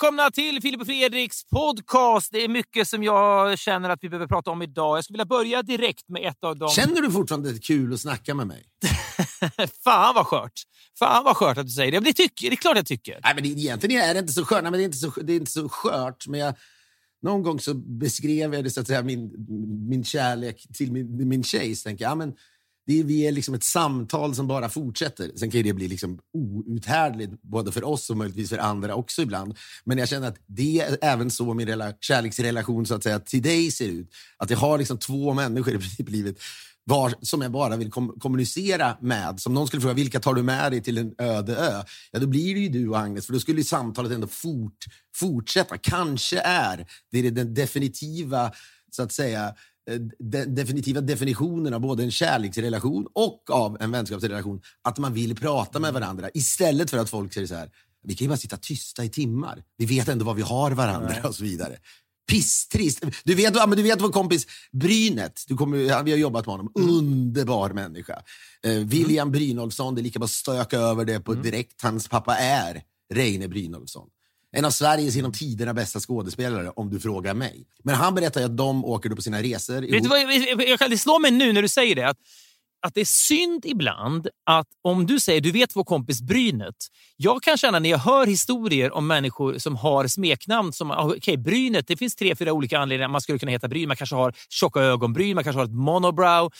välkomna till Filip och Fredriks podcast. Det är mycket som jag känner att vi behöver prata om idag. Jag skulle vilja börja direkt med ett av dem. Känner du fortfarande att det är kul att snacka med mig? Fan vad skört. Fan vad skört att du säger det. Det, tycker, det är klart jag tycker. Nej, men det, egentligen är det inte så skört. Nej, men det, är inte så, det är inte så skört, men jag, någon gång så beskrev jag det, så att säga, min, min kärlek till min, min tjej. Så tänker jag, ja, men det är, vi är liksom ett samtal som bara fortsätter. Sen kan det bli liksom outhärdligt både för oss och möjligtvis för andra också ibland. Men jag känner att det är även så min rela, kärleksrelation så att säga, till dig ser ut. Att jag har liksom två människor i princip livet var, som jag bara vill kom, kommunicera med. Som någon skulle fråga, vilka tar du med dig till en öde ö? Ja, då blir det ju du och Agnes, för då skulle samtalet ändå fort, fortsätta. Kanske är det den definitiva, så att säga, de, definitiva definitionen av både en kärleksrelation och av en vänskapsrelation att man vill prata med varandra istället för att folk säger så här, vi kan ju bara sitta tysta i timmar. Vi vet ändå vad vi har varandra Nej. och så vidare. Pisstrist. Du vet, men du vet vår kompis Brynet, du kommer, vi har jobbat med honom, mm. underbar människa. Eh, William mm. Brynolfsson, det är lika bra att stöka över det på mm. direkt. Hans pappa är Reine Brynolfsson. En av Sveriges genom tiderna bästa skådespelare, om du frågar mig. Men han berättar att de åker på sina resor. Vet du vad, jag, jag, det slår mig nu när du säger det. Att att det är synd ibland att om du säger du vet vår kompis Brynet. Jag kan känna när jag hör historier om människor som har smeknamn som ah, okay, Brynet. Det finns tre, fyra olika anledningar. Man skulle kunna heta Bryn. Man kanske har tjocka ögonbryn, man kanske har ett monobrow.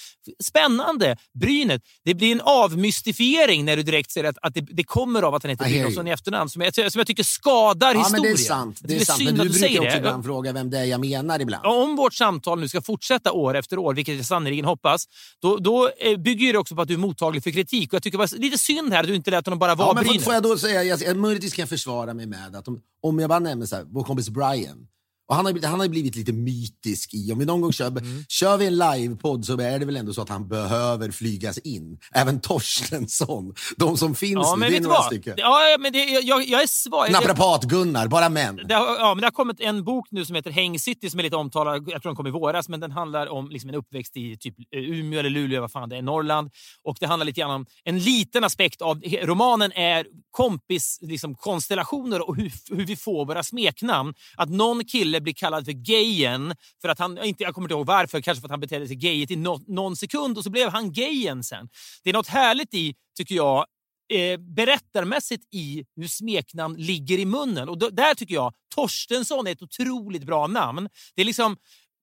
Spännande! Brynet. Det blir en avmystifiering när du direkt säger att, att det, det kommer av att han heter Brynolfsson i efternamn som jag, som jag tycker skadar ja, historien. Men det är sant. Det är, det är sant. Men du, du brukar också ibland fråga vem det är jag menar ibland. Om vårt samtal nu ska fortsätta år efter år, vilket jag sannerligen hoppas, då, då eh, bygger det också på att du är mottaglig för kritik. Och jag tycker det var lite synd här att du inte lät honom bara vara ja, men får, får jag då säga, jag, möjligtvis kan jag försvara mig med att om, om jag bara nämner så här, vår kompis Brian. Och han, har, han har blivit lite mytisk i, om vi någon gång kör, mm. kör vi en livepodd så är det väl ändå så att han behöver flygas in. Även Torstensson. De som finns ja, nu, det är några vad? stycken. Ja, men det, jag, jag är svag. Naprapat-Gunnar, bara män. Det har, ja, men det har kommit en bok nu som heter Häng City som är lite omtalad. Jag tror den kom i våras, men den handlar om liksom en uppväxt i typ eh, Umeå eller Luleå, vad fan det är, Norrland. Och det handlar lite grann om en liten aspekt av romanen är kompis liksom, konstellationer och hur, hur vi får våra smeknamn. Att någon kille blir kallad för gayen, för att han, inte, jag kommer inte ihåg varför, kanske för att han betedde sig gayigt i no, någon sekund och så blev han gayen sen. Det är något härligt i, tycker jag, eh, berättarmässigt i hur smeknamn ligger i munnen. Och då, där tycker jag Torstensson är ett otroligt bra namn. Det är liksom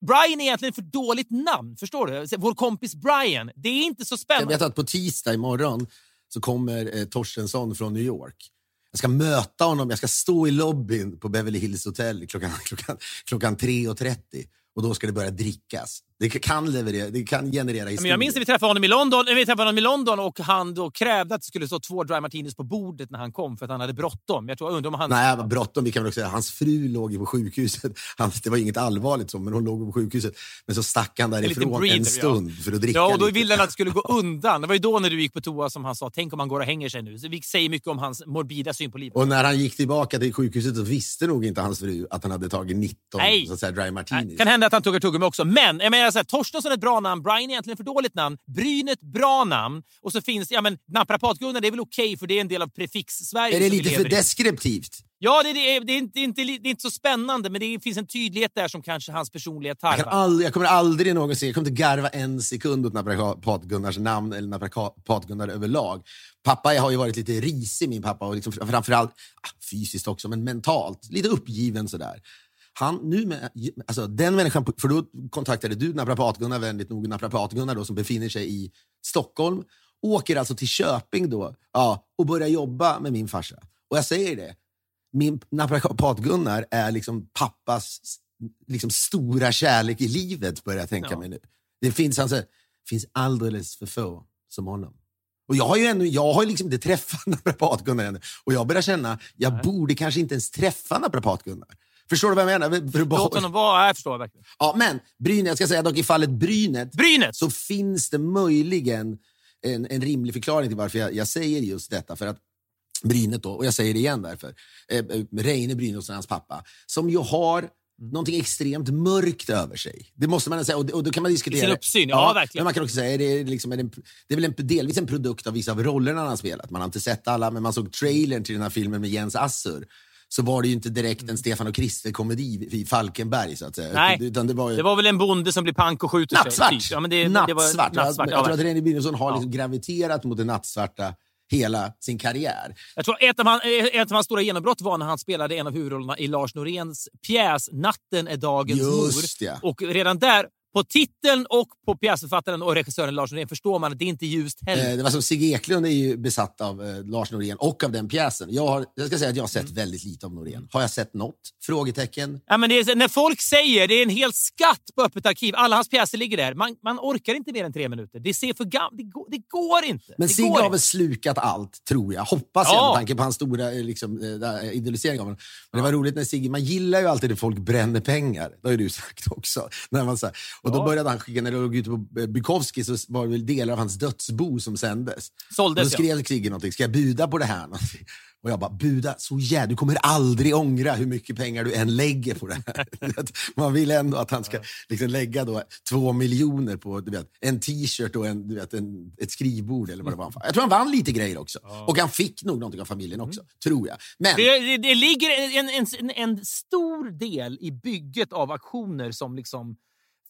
Brian är egentligen för dåligt namn. Förstår du? Vår kompis Brian. Det är inte så spännande. Jag vet att på tisdag imorgon så kommer eh, Torstensson från New York. Jag ska möta honom, jag ska stå i lobbyn på Beverly Hills Hotel klockan, klockan, klockan 3.30 och då ska det börja drickas. Det kan, leverera, det kan generera historier. jag minns när vi träffade honom i London, vi träffade honom i London och han då krävde att det skulle stå två dry martinis på bordet när han kom för att han hade bråttom. Jag tror, undrar om han... Nej, bråttom. Vi kan väl också säga. Hans fru låg på sjukhuset. Han, det var inget allvarligt så, men hon låg på sjukhuset. Men så stack han därifrån en, breather, en stund ja. för att dricka Ja, och då ville han att det skulle gå undan. Det var ju då när du gick på toa som han sa, tänk om han går och hänger sig nu. Så vi säger mycket om hans morbida syn på livet. Och när han gick tillbaka till sjukhuset så visste nog inte hans fru att han hade tagit 19 Nej. så att säga, dry martinis. Nej. Kan hända att han ett tuggummi också. Men jag menar, så här, Torstensson är bra namn, Brian är egentligen för dåligt namn, Brynet bra namn och så finns ja men Naprapat-Gunnar det är väl okej okay, för det är en del av prefix-Sverige. Är det lite för deskriptivt? Ja, det, det, är, det, är inte, det, är inte, det är inte så spännande, men det finns en tydlighet där som kanske hans personlighet tarvar. Jag, aldrig, jag kommer aldrig någonsin, jag kommer inte garva en sekund åt Naprapat-Gunnars namn eller Naprapat-Gunnar överlag. Pappa har ju varit lite risig, min pappa, och liksom, framförallt ah, fysiskt också, men mentalt. Lite uppgiven sådär. Han, nu med, alltså, den människan, för då kontaktade du naprapat-Gunnar, vänligt nog naprapat-Gunnar då, som befinner sig i Stockholm, åker alltså till Köping då ja, och börjar jobba med min farsa. Och jag säger det, min naprapat-Gunnar är liksom pappas liksom, stora kärlek i livet, börjar jag tänka ja. mig nu. Det finns, alltså, finns alldeles för få som honom. Och jag har ju ännu, jag har liksom inte träffat naprapat-Gunnar ännu. Och jag börjar känna, jag Nej. borde kanske inte ens träffa naprapat-Gunnar. Förstår du vad jag menar? Låt honom vara. Jag förstår verkligen. Ja, men Brynäs, jag ska säga dock i fallet Brynäs, Brynäs så finns det möjligen en, en rimlig förklaring till varför jag, jag säger just detta. För att Brynet då, och jag säger det igen därför, eh, eh Reine Brynolfsson, hans pappa, som ju har mm. någonting extremt mörkt över sig. Det måste man säga. Och, och då kan man diskutera... I sin uppsyn, ja, ja, verkligen. Men man kan också säga, är det, liksom, är det, det är väl en, delvis en produkt av vissa av rollerna han har spelat. Man har inte sett alla, men man såg trailern till den här filmen med Jens Assur så var det ju inte direkt en Stefan och Krister-komedi i Falkenberg. Så att säga. Nej, Utan det, var ju... det var väl en bonde som blir pank och skjuter nattsvart. sig. Typ. Ja, men det, nattsvart. Det var nattsvart. Jag, jag tror att René Brynolfsson har liksom graviterat mot det nattsvarta hela sin karriär. Jag tror ett av, han, ett av hans stora genombrott var när han spelade en av huvudrollerna i Lars Noréns pjäs Natten är dagens Just mor. ja. Och redan där, på titeln och på pjäsförfattaren och regissören Lars Norén förstår man att det inte är ljust heller. Eh, det var som Sigge Eklund är ju besatt av eh, Lars Norén och av den pjäsen. Jag, har, jag ska säga att jag har sett Mm. väldigt lite av Norén. Har jag sett något? Frågetecken. Ja, men det är, när folk säger det är en hel skatt på Öppet arkiv, alla hans pjäser ligger där. Man, man orkar inte mer än tre minuter. Det ser för gam- det, går, det går inte. Men Sigge har väl slukat allt, tror jag. Hoppas jag, Ja. med tanke på hans stora eh, liksom, idolisering av honom. Men det var roligt när Sigge, man gillar ju alltid när folk bränner pengar. Det har ju du sagt också. När man, så här, och då Ja. började han skicka, när det låg ute på eh, Bukowski så var det väl delar av hans dödsbo som sändes. Och Såldes, då skrev Sigge någonting, ska jag buda på det här? Någonting? Och jag bara, buda så jävla, du kommer aldrig ångra hur mycket pengar du än lägger på det här. Man vill ändå att han ska liksom lägga då två miljoner på du vet, en t-shirt och en, du vet, en, ett skrivbord eller vad det var. Jag tror han vann lite grejer också. Och han fick nog någonting av familjen också, tror jag. Men Det, det, det ligger en, en, en, en stor del i bygget av aktioner som liksom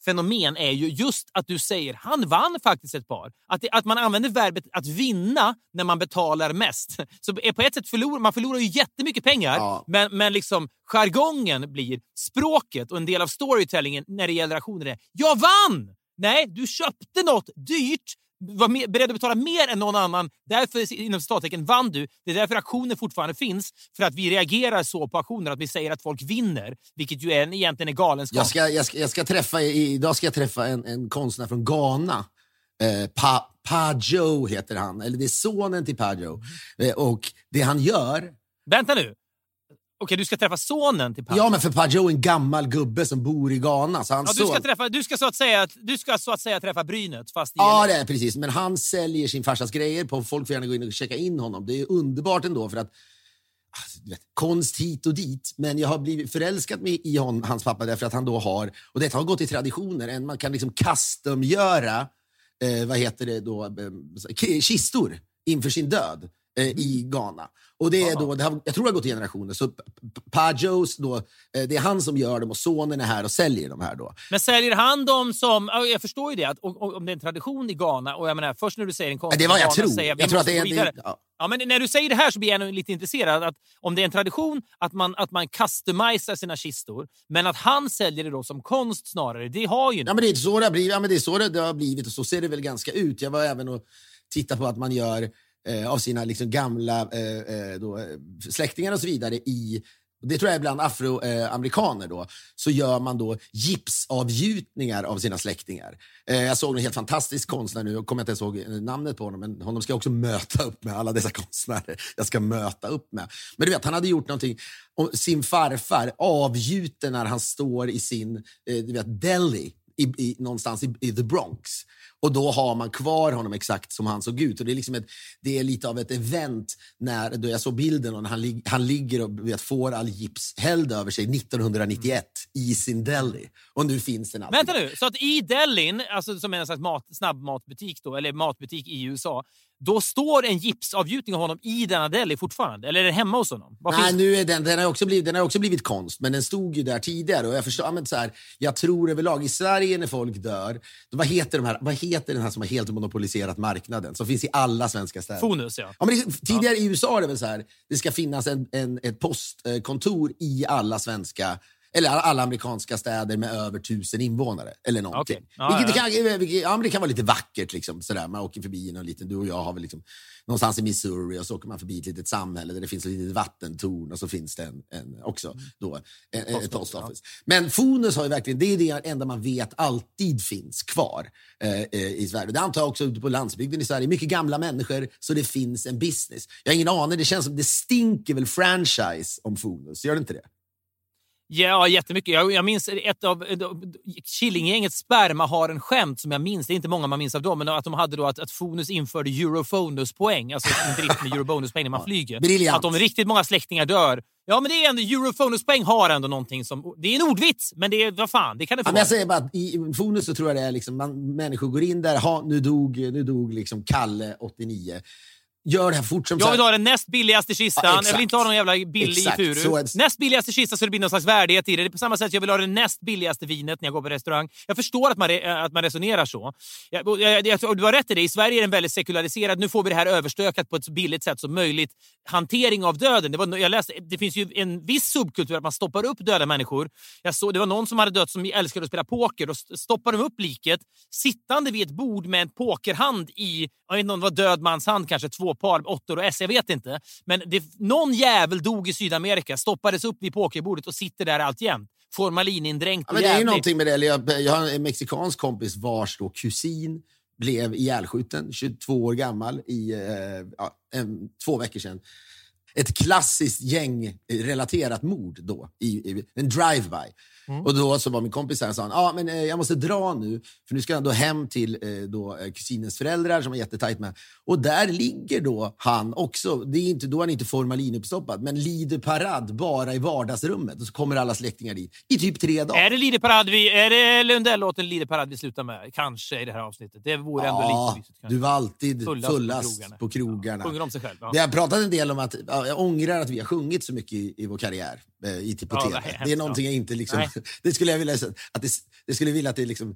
fenomen är ju just att du säger han vann faktiskt ett par. Att, det, att man använder verbet att vinna när man betalar mest. Så är på ett sätt förlorar man förlorar ju jättemycket pengar, Ja. men, men liksom jargongen blir språket och en del av storytellingen när det gäller aktioner är jag vann! Nej, du köpte något dyrt var med, beredd att betala mer än någon annan. Därför inom citattecken vann du. Det är därför aktionen fortfarande finns. För att vi reagerar så på aktioner att vi säger att folk vinner. Vilket ju är, egentligen är galenskap. Jag ska, jag ska, jag ska träffa, idag ska jag träffa en, en konstnär från Ghana. Eh, pa, Pajo heter han, eller det är sonen till Pajo. Eh, och det han gör... Vänta nu. Okej, du ska träffa sonen till Pajo. Ja, men för Pajo är en gammal gubbe som bor i Ghana. Så hans Ja, du, ska son, träffa, du, ska så att säga, du ska så att säga träffa Brynet, fast i Ja, det är precis. Men han säljer sin farsas grejer. på Folk får gärna gå in och checka in honom. Det är underbart ändå för att alltså, vet, konst hit och dit. Men jag har blivit förälskad med, i hon, hans pappa därför att han då har, och detta har gått i traditioner, en man kan liksom customgöra, eh, vad heter det då, eh, kistor inför sin död eh, i Ghana. Och det är då, det har, jag tror det har gått i generationer. Så Pajos då, eh, det är han som gör dem och sonen är här och säljer de här då. Men säljer han dem som... ja, Jag förstår ju det, att, om det är en tradition i Ghana. Och jag menar, först när du säger en konst det var jag tror. säger Jag tror att det är- det- ja. Ja, men när du säger det här så blir jag lite intresserad. Att om det är en tradition att man, att man customisar sina kistor, men att han säljer det då som konst snarare, det har ju Ja, men det är så det har blivit, ja, men det är så det, det har blivit och så ser det väl ganska ut. Jag var även och tittade på att man gör eh, av sina liksom, gamla eh, eh då, eh, släktingar och så vidare i det tror jag är bland afroamerikaner då, så gör man då gipsavgjutningar av sina släktingar. Eh, jag såg en helt fantastisk konstnär nu, jag kommer inte ens ihåg eh, namnet på honom, men honom ska jag också möta upp med, alla dessa konstnärer jag ska möta upp med. Men du vet, han hade gjort någonting, sin farfar avgjuten när han står i sin eh, du vet, deli i, i, någonstans i, i the Bronx. Och då har man kvar honom exakt som han såg ut. Och Det är, liksom ett, det är lite av ett event när då jag såg bilden och när han, lig, han ligger och vet, får all gips hälld över sig 1991 i sin deli. Och nu finns den alltid. Vänta nu, så att i Delin, alltså som är en slags mat, snabbmatbutik då, eller matbutik i USA, då står en gipsavgjutning av honom i denna deli fortfarande? Eller är den hemma hos honom? Vad Nej, finns- nu är den, den, har också blivit, den har också blivit konst, men den stod ju där tidigare. Och jag, förstår, ja, men så här, jag tror överlag, i Sverige när folk dör, vad, heter de här, vad heter den här som har helt monopoliserat marknaden? Som finns i alla svenska städer. Fonus, ja. Ja, men det, tidigare i USA är det väl så här, det ska finnas en, en, ett postkontor i alla svenska eller alla, amerikanska städer med över tusen invånare. Eller någonting. Okej. Ja, vilket ja. Kan, vilket, ja, men det kan vara lite vackert. Liksom, sådär. Man åker förbi någon liten, du och jag har väl liksom, någonstans i Missouri och så åker man förbi ett litet samhälle där det finns ett litet vattentorn och så finns det en, en, också då, en, en, ett post office. Men Fonus har ju verkligen, det är det enda man vet alltid finns kvar eh, eh, i Sverige. Det antar jag också ute på landsbygden i Sverige. Mycket gamla människor, så det finns en business. Jag har ingen aning, det känns som det stinker väl franchise om Fonus, gör det inte det? Ja, jättemycket. Jag, jag minns ett av Killinggängets spermaharen-skämt som jag minns. Det är inte många man minns av dem, men att de hade då att, att Fonus införde Eurofonus-poäng, alltså en drift med Eurobonus-poäng när man flyger. Briljant. Att om riktigt många släktingar dör, ja men det är ändå Eurofonus-poäng har ändå någonting som... Det är en ordvits, men det är, vad fan, det kan det få Ja, men jag säger bara att i Fonus så tror jag det är liksom, man, människor går in där, ha, nu dog, nu dog liksom Kalle 89. Gör det här fort som Jag vill ha den näst billigaste kistan. Ja, jag vill inte ha någon jävla billig Exakt, furu. så är- Näst billigaste kistan så det blir någon slags värdighet i det. Det är på samma sätt jag vill ha det näst billigaste vinet när jag går på restaurang. Jag förstår att man, re- att man resonerar så. Jag, jag, jag, du har rätt i det. I Sverige är den väldigt sekulariserad. Nu får vi det här överstökat på ett så billigt sätt som möjligt. Hantering av döden. Det, var, jag läste, det finns ju en viss subkultur att man stoppar upp döda människor. Jag såg, det var någon som hade dött som älskade att spela poker. Då st- stoppar de upp liket sittande vid ett bord med en pokerhand i, jag vet inte om det var död mans hand, kanske två par åttor och S, jag vet inte. Men det, någon jävel dog i Sydamerika, stoppades upp vid pokerbordet och sitter där alltjämt. Formalinindränkt Ja, och men det är ju någonting med det. Jag, jag har en mexikansk kompis vars då kusin blev ihjälskjuten, 22 år gammal, i eh, en, två veckor sedan. Ett klassiskt gängrelaterat mord då, i, i en drive-by. Mm. Och då så var min kompis här och sa, ah, men, eh, jag måste dra nu, för nu ska jag då hem till eh, då, eh, kusinens föräldrar som är jättetajt med. Och där ligger då han också, det är inte, då är han inte formalinuppstoppad, men lider parad bara i vardagsrummet. Och så kommer alla släktingar dit i typ tre dagar. Är det Lider Parad vi, är det Lundell-låten Lider Parad vi slutar med? Kanske i det här avsnittet. Det vore ändå Ja, lite mysigt. du var alltid Fullast fullast, på krogarna. på krogarna. Sjunger om sig själv. Ja. Vi har pratat en del om att ja, jag ångrar att vi har sjungit så mycket i, i vår karriär i på Ja, det är någonting ja. jag inte liksom, Nej. det skulle jag vilja att det, det skulle vilja att det liksom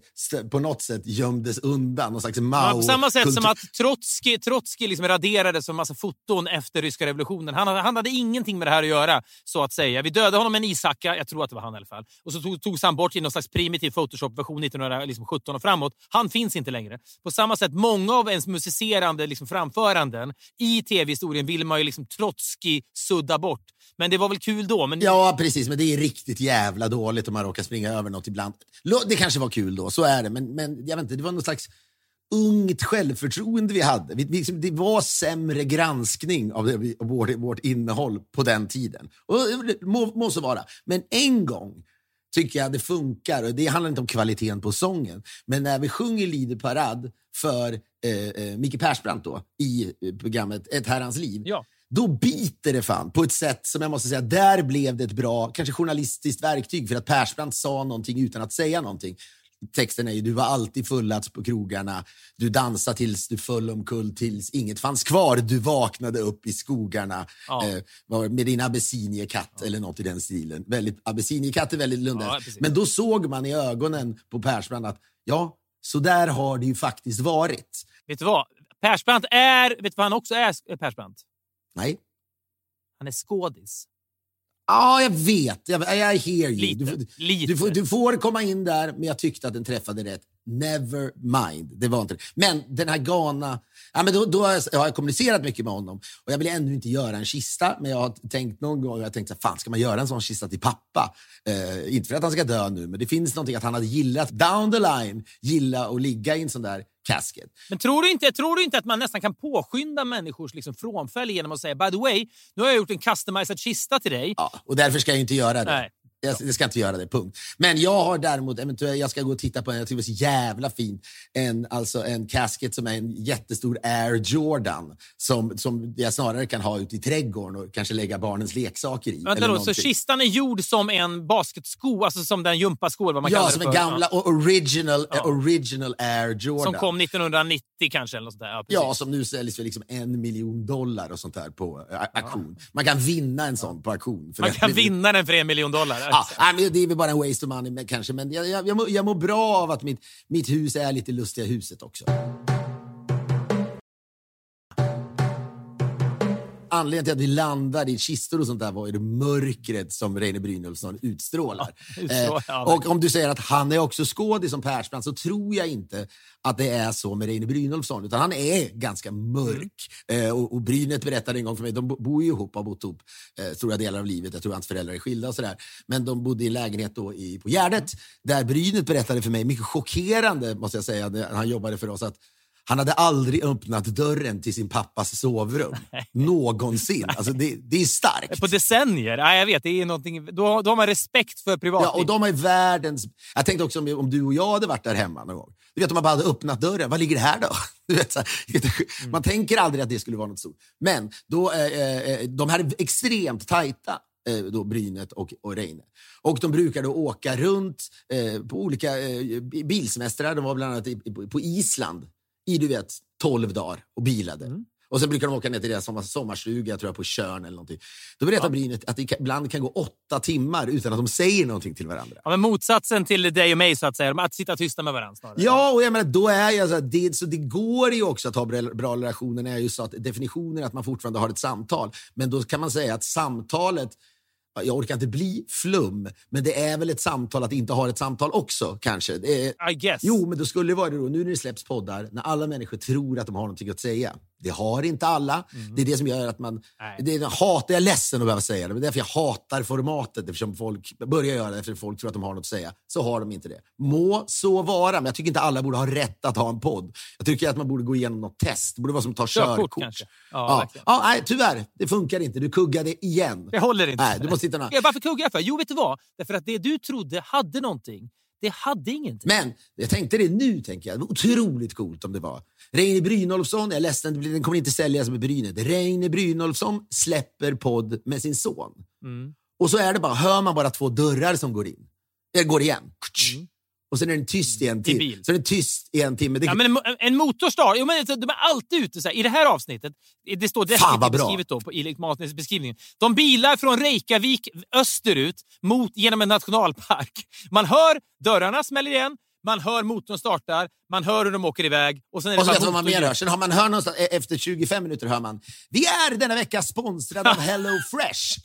på något sätt gömdes undan någon slags Ja, Mao på samma sätt som att Trotskij, Trotskij liksom raderades som massa foton efter ryska revolutionen. Han han hade ingenting med det här att göra, så att säga. Vi dödade honom med en ishacka, jag tror att det var han i alla fall. Och så tog, togs han bort i någon slags primitiv Photoshop-version 1917 och framåt. Han finns inte längre. På samma sätt, många av ens musicerande liksom, framföranden i tv-historien vill man ju liksom Trotskij sudda bort. Men det var väl kul då. Men Ja, precis. Men det är riktigt jävla dåligt om man råkar springa över något ibland. Det kanske var kul då, så är det. Men, men jag vet inte, det var någon slags ungt självförtroende vi hade. Vi, vi, liksom, det var sämre granskning av, det, av vårt, vårt innehåll på den tiden. Och må, må så vara. Men en gång tycker jag det funkar. Och det handlar inte om kvaliteten på sången. Men när vi sjunger Lider parad för eh, eh, Micke Persbrandt då, i eh, programmet Ett herrans liv. Ja. Då biter det fan på ett sätt som jag måste säga, där blev det ett bra, kanske journalistiskt verktyg för att Persbrandt sa någonting utan att säga någonting. Texten är ju, du var alltid fullast på krogarna, du dansade tills du föll omkull tills inget fanns kvar, du vaknade upp i skogarna Ja. eh, med din abessiniekatt eller något i den stilen. Väldigt, abessiniekatt är väldigt Lundell. Ja. Men då såg man i ögonen på Persbrandt att ja, så där har det ju faktiskt varit. vet du vad? Persbrandt är... Vet du vad han också är, Persbrandt? Nej. Han är skådis. Ja, jag vet. Jag, I hear you. Lite. Du, Lite. du, du får komma in där, men jag tyckte att den träffade rätt. Never mind. Det var inte det. Men den här Ghana... Ja, men då, då har jag, jag har kommunicerat mycket med honom. Och Jag vill ännu inte göra en kista, men jag har tänkt någon gång, jag har tänkt fan ska man göra en sån kista till pappa? Eh, inte för att han ska dö nu, men det finns någonting att han hade gillat, down the line, gilla att ligga i en sån där casket. Men tror du, inte, tror du inte att man nästan kan påskynda människors liksom frånfälle genom att säga by the way, nu har jag gjort en customized kista till dig. Ja, och därför ska jag inte göra det. Nej. Jag, jag ska inte göra det, punkt. Men jag har däremot, eventuellt, jag ska gå och titta på en, jag tycker det var så jävla fint, en, alltså en casket som är en jättestor Air Jordan som, som jag snarare kan ha ute i trädgården och kanske lägga barnens leksaker i. Vänta då, så kistan är gjord som en basketsko, alltså som den gympasko eller vad man Ja, kallar som en gamla och original, Ja. original Air Jordan. Som kom 1990 kanske. Eller något sånt där. Ja. Ja, som nu säljs för liksom en miljon dollar och sånt där på eh, auktion. Man kan vinna en sån på auktion. man kan det- vinna den för en miljon dollar. Ja, men det är väl bara en waste of money men kanske. Men jag, jag, jag, mår, jag mår bra av att mitt, mitt hus är lite lustiga huset också. Anledningen till att vi landade i kistor och sånt där var ju det mörkret som Reine Brynolfsson utstrålar. utstrålar, Eh, ja, och om du säger att han är också skådis som Persbrandt så tror jag inte att det är så med Reine Brynolfsson. Utan han är ganska mörk. Eh, och, och Brynet berättade en gång för mig, de bo- bor ju ihop, har bott ihop eh, stora delar av livet. Jag tror hans föräldrar är skilda och sådär. Men de bodde i en lägenhet då i, på Gärdet där Brynet berättade för mig, mycket chockerande måste jag säga, när han jobbade för oss, att han hade aldrig öppnat dörren till sin pappas sovrum. Någonsin. Alltså det, det är starkt. På decennier? Ja, jag vet, det är någonting, då, då har man respekt för privatliv. Ja, och de är världens... Jag tänkte också om, om du och jag hade varit där hemma någon gång. Du vet om man bara hade öppnat dörren, vad ligger det här då? Du vet, så här, Mm. Man tänker aldrig att det skulle vara något stort. Men då, eh, eh, de här är extremt tajta, eh, då Brynet och, och Reine. Och de brukar då åka runt eh, på olika eh, bilsemestrar. De var bland annat i, på, på Island i du vet 12 dagar och bilade. Mm. Och sen brukar de åka ner till deras sommar, sommarstuga, tror jag, på Tjörn eller någonting. Då berättar Brynet att det ibland kan gå åtta timmar utan att de säger någonting till varandra. Ja, men motsatsen till dig och mig, så att säga. Att sitta tysta med varandra. Snarare. Ja, och jag menar, då är jag så här, det, så det går ju också att ha bra, bra relationer. Är ju så att definitionen är att man fortfarande har ett samtal. Men då kan man säga att samtalet jag orkar inte bli flum, men det är väl ett samtal att inte ha ett samtal också kanske. Är, I guess. Jo, men då skulle det vara det då, nu när det släpps poddar, när alla människor tror att de har någonting att säga. Det har inte alla. Mm. Det är det som gör att man... Nej. Det är, hatar, jag är ledsen att behöva säga det, men det är därför jag hatar formatet. Eftersom folk börjar göra det efter folk tror att de har något att säga. Så har de inte det. Må så vara, men jag tycker inte alla borde ha rätt att ha en podd. Jag tycker att man borde gå igenom något test. Det borde vara som att ta körkort. Kanske. Ja, ja. ja, nej, tyvärr, det funkar inte. Du kuggade igen. Det håller inte. Nej, du måste hitta något. Varför kuggar jag för? Jo, vet du vad? Därför att det du trodde hade någonting, det hade ingenting. Men jag tänkte det nu, tänker jag. Det var otroligt coolt om det var. Reine Brynolfsson, jag är ledsen, den kommer inte säljas med Brynet. Reine Brynolfsson släpper podd med sin son. Mm. Och så är det bara, hör man bara två dörrar som går in. Eller går igen. Mm och sen är den tyst i en timme. Så är den tyst i en timme. Det... Ja, men en, en motorstart, jo, men de är alltid ute. Så här, I det här avsnittet, det står definitivt beskrivet då, på, i beskrivningen. De bilar från Reykjavik österut mot, genom en nationalpark. Man hör dörrarna smäller igen, man hör motorn startar, man hör hur de åker iväg. Och sen är det och så vet vad man mer hör. Sen har man hör någonstans, e- efter 25 minuter hör man Vi är denna vecka sponsrade av Hello Fresh.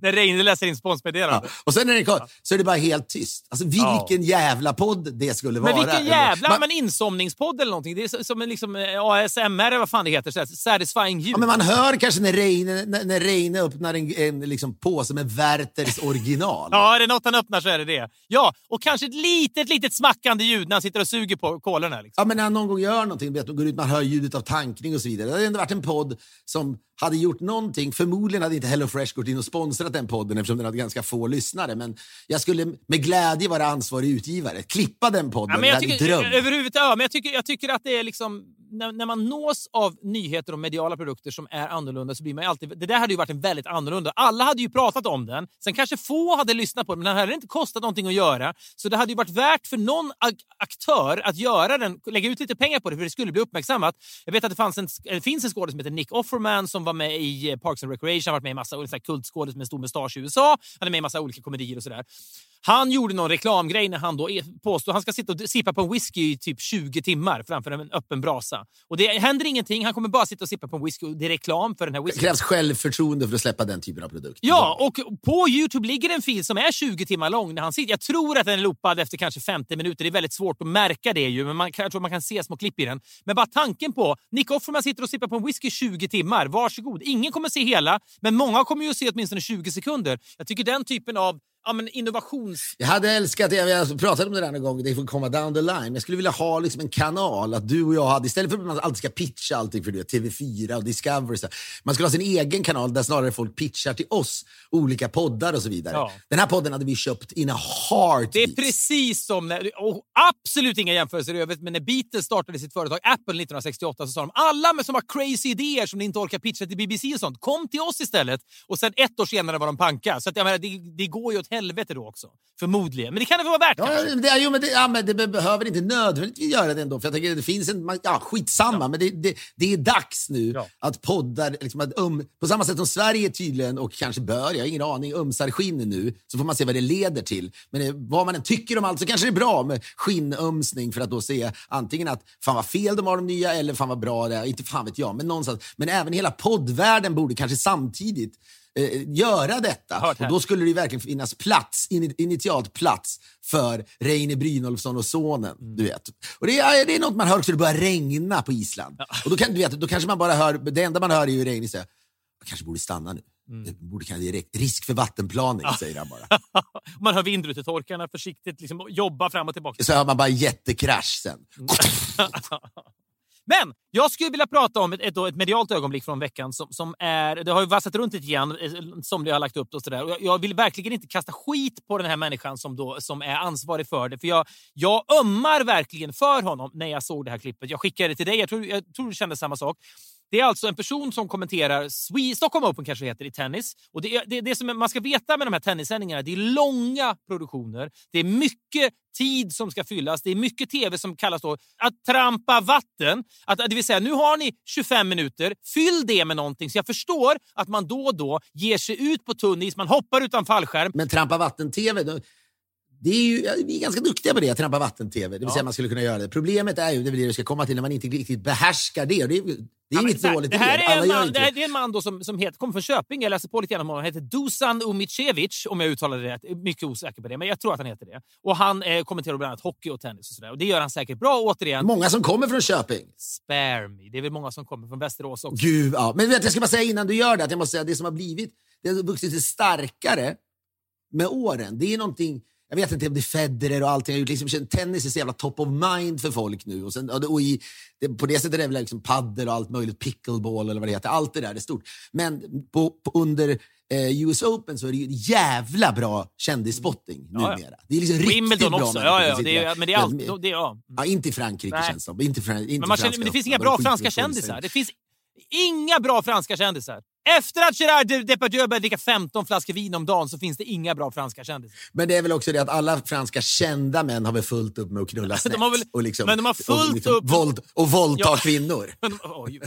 När Reine läser in sponsmeddelande. Ja. Och sen när det kom, så är det bara helt tyst. Alltså vilken ja. jävla podd det skulle vara. Men vilken jävla man, men insomningspodd eller någonting. Det är som en liksom, eh, ASMR eller vad fan det heter. satisfying ljud. Ja, men man hör kanske när Reine, när, när Reine öppnar en, en liksom påse med Werthers original. ja, är det något han öppnar så är det det. Ja, och kanske ett litet, litet smackande ljud när han sitter och suger på kolorna. Liksom. Ja, men när han någon gång gör någonting, vet, går ut, man hör ljudet av tankning och så vidare. Det hade ändå varit en podd som hade gjort någonting. Förmodligen hade inte HelloFresh gått in och sponsrat den podden eftersom den hade ganska få lyssnare. Men jag skulle med glädje vara ansvarig utgivare. Klippa den podden. Ja, men jag, tycker, överhuvudtaget, ja, men jag, tycker, jag tycker att det är liksom... När, när, man nås av nyheter och mediala produkter som är annorlunda så blir man alltid... Det där hade ju varit en väldigt annorlunda. Alla hade ju pratat om den. Sen kanske få hade lyssnat på den, men den hade inte kostat någonting att göra. Så det hade ju varit värt för någon aktör att göra den, lägga ut lite pengar på det för det skulle bli uppmärksammat. Jag vet att det, fanns en, det finns en skådespelare som heter Nick Offerman som var med i eh, Parks and Recreation, har varit med i massa kultskådis med stor mustasch i USA. Han är med i massa olika komedier och sådär. Han gjorde någon reklamgrej när han då påstod han ska sitta och sippa på en whisky i typ 20 timmar framför en öppen brasa. Och det händer ingenting. Han kommer bara sitta och sippa på en whisky och det är reklam för den här whiskyn. Det krävs självförtroende för att släppa den typen av produkt. Ja, och på Youtube ligger en fil som är 20 timmar lång. När han sitter. Jag tror att den är loopad efter kanske 50 minuter. Det är väldigt svårt att märka det ju, men man, jag tror man kan se små klipp i den. Men bara tanken på Nick Offerman sitter och sippar på en whisky i 20 timmar. Varsågod. Ingen kommer se hela, men många kommer ju se åtminstone 20 sekunder. Jag tycker den typen av ja, men innovations... Jag hade älskat, jag pratade om det där någon gång, det får komma down the line. Jag skulle vilja ha liksom en kanal, att du och jag hade, istället för att man alltid ska pitcha allting för det, TV4 och Discovery, så, man skulle ha sin egen kanal där snarare folk pitchar till oss, olika poddar och så vidare. Ja. Den här podden hade vi köpt in a heartbeat. Det är precis som, när, absolut inga jämförelser i övrigt, men när Beatles startade sitt företag Apple 1968 så sa de alla med som har crazy idéer som ni inte orkar pitcha till BBC och sånt, kom till oss istället. Och sen ett år senare var de panka. Så att, jag menar, det, det går ju åt helvete då också. Förmodligen. Men det kan det vara värt ja, kanske? Det, jo, men det, ja, men det behöver inte nödvändigtvis göra det ändå. För jag tänker, det finns en, ja, skitsamma, ja. men det, det, det är dags nu ja. att poddar, liksom, att um, på samma sätt som Sverige tydligen, och kanske bör, jag har ingen aning, ömsar skinn nu, så får man se vad det leder till. Men det, vad man än tycker om allt så kanske det är bra med skinnömsning för att då se antingen att fan vad fel de har de nya eller fan vad bra det är. Inte fan vet jag, men någonstans. Men även hela poddvärlden borde kanske samtidigt eh, göra detta. Och då skulle det verkligen finnas plats, in, initialt plats för Reine Brynolfsson och sonen. Mm. Du vet. Och det, är, det är något man hör också, det börjar regna på Island. Ja. Och då, kan, du vet, då kanske man bara hör, det enda man hör är ju säga, jag kanske borde stanna nu. Mm. Borde kanske direkt. Risk för vattenplaning, ja. säger han bara. man hör vindrutetorkarna försiktigt liksom, jobba fram och tillbaka. Så hör man bara jättekrasch sen. Men jag skulle vilja prata om ett, ett, ett medialt ögonblick från veckan som, som är... Det har ju vassat runt lite grann, eh, som somliga har lagt upp det och sådär. Jag, jag vill verkligen inte kasta skit på den här människan som, då, som är ansvarig för det. För jag, jag ömmar verkligen för honom när jag såg det här klippet. Jag skickade det till dig, jag tror, jag tror du kände samma sak. Det är alltså en person som kommenterar Swe Stockholm Open kanske heter i tennis. Och det, är, det, det som man ska veta med de här tennissändningarna, det är långa produktioner. Det är mycket tid som ska fyllas. Det är mycket tv som kallas då att trampa vatten. Att, det vill säga, nu har ni 25 minuter. Fyll det med någonting. Så jag förstår att man då och då ger sig ut på tunn is, man hoppar utan fallskärm. Men trampa vatten-tv, det är ju, vi är ganska duktiga på det, att trampa vatten-tv. Det vill ja. säga man skulle kunna göra det. Problemet är ju, det är det du ska komma till, när man inte riktigt behärskar det. det är, det är ja, inget dåligt det här är en man, det, här, är en man då som, som heter, kommer från Köping. Jag läste på lite grann om honom. Han heter Dusan Umicevic, om jag uttalade det rätt. Mycket osäker på det, men jag tror att han heter det. Och Han eh, kommenterar bland annat hockey och tennis och sådär. Och det gör han säkert bra. Återigen. Många som kommer från Köping. Spare me. Det är väl många som kommer från Västerås också. Gud, ja. Men vet, jag ska bara säga innan du gör det, att jag måste säga det som har blivit, det har vuxit sig starkare med åren. Det är någonting jag vet inte om det är Federer och allting. Jag gjort. Liksom, tennis är så jävla top of mind för folk nu. Och, sen, och i, det, på det sättet är det väl liksom paddel och allt möjligt, pickleball eller vad det heter. Allt det där är stort. Men på, på under eh, US Open så är det ju jävla bra kändisspotting ja, numera. Ja. Det är liksom Wimbledon riktigt bra också. Ja, ja, det är, men det är allt, det, ja. ja. Inte i Frankrike Nej. känns det. Inte, inte men, man känner, men det finns inga bra franska kändisar. Det finns inga bra franska kändisar. Efter att Gerard Depardieu började dricka 15 flaskor vin om dagen så finns det inga bra franska kändisar. Men det är väl också det att alla franska kända män har väl fullt upp med att knulla snett. de väl, och liksom, men de har fullt och liksom upp... Våld, och våldta ja. kvinnor. Men, oj,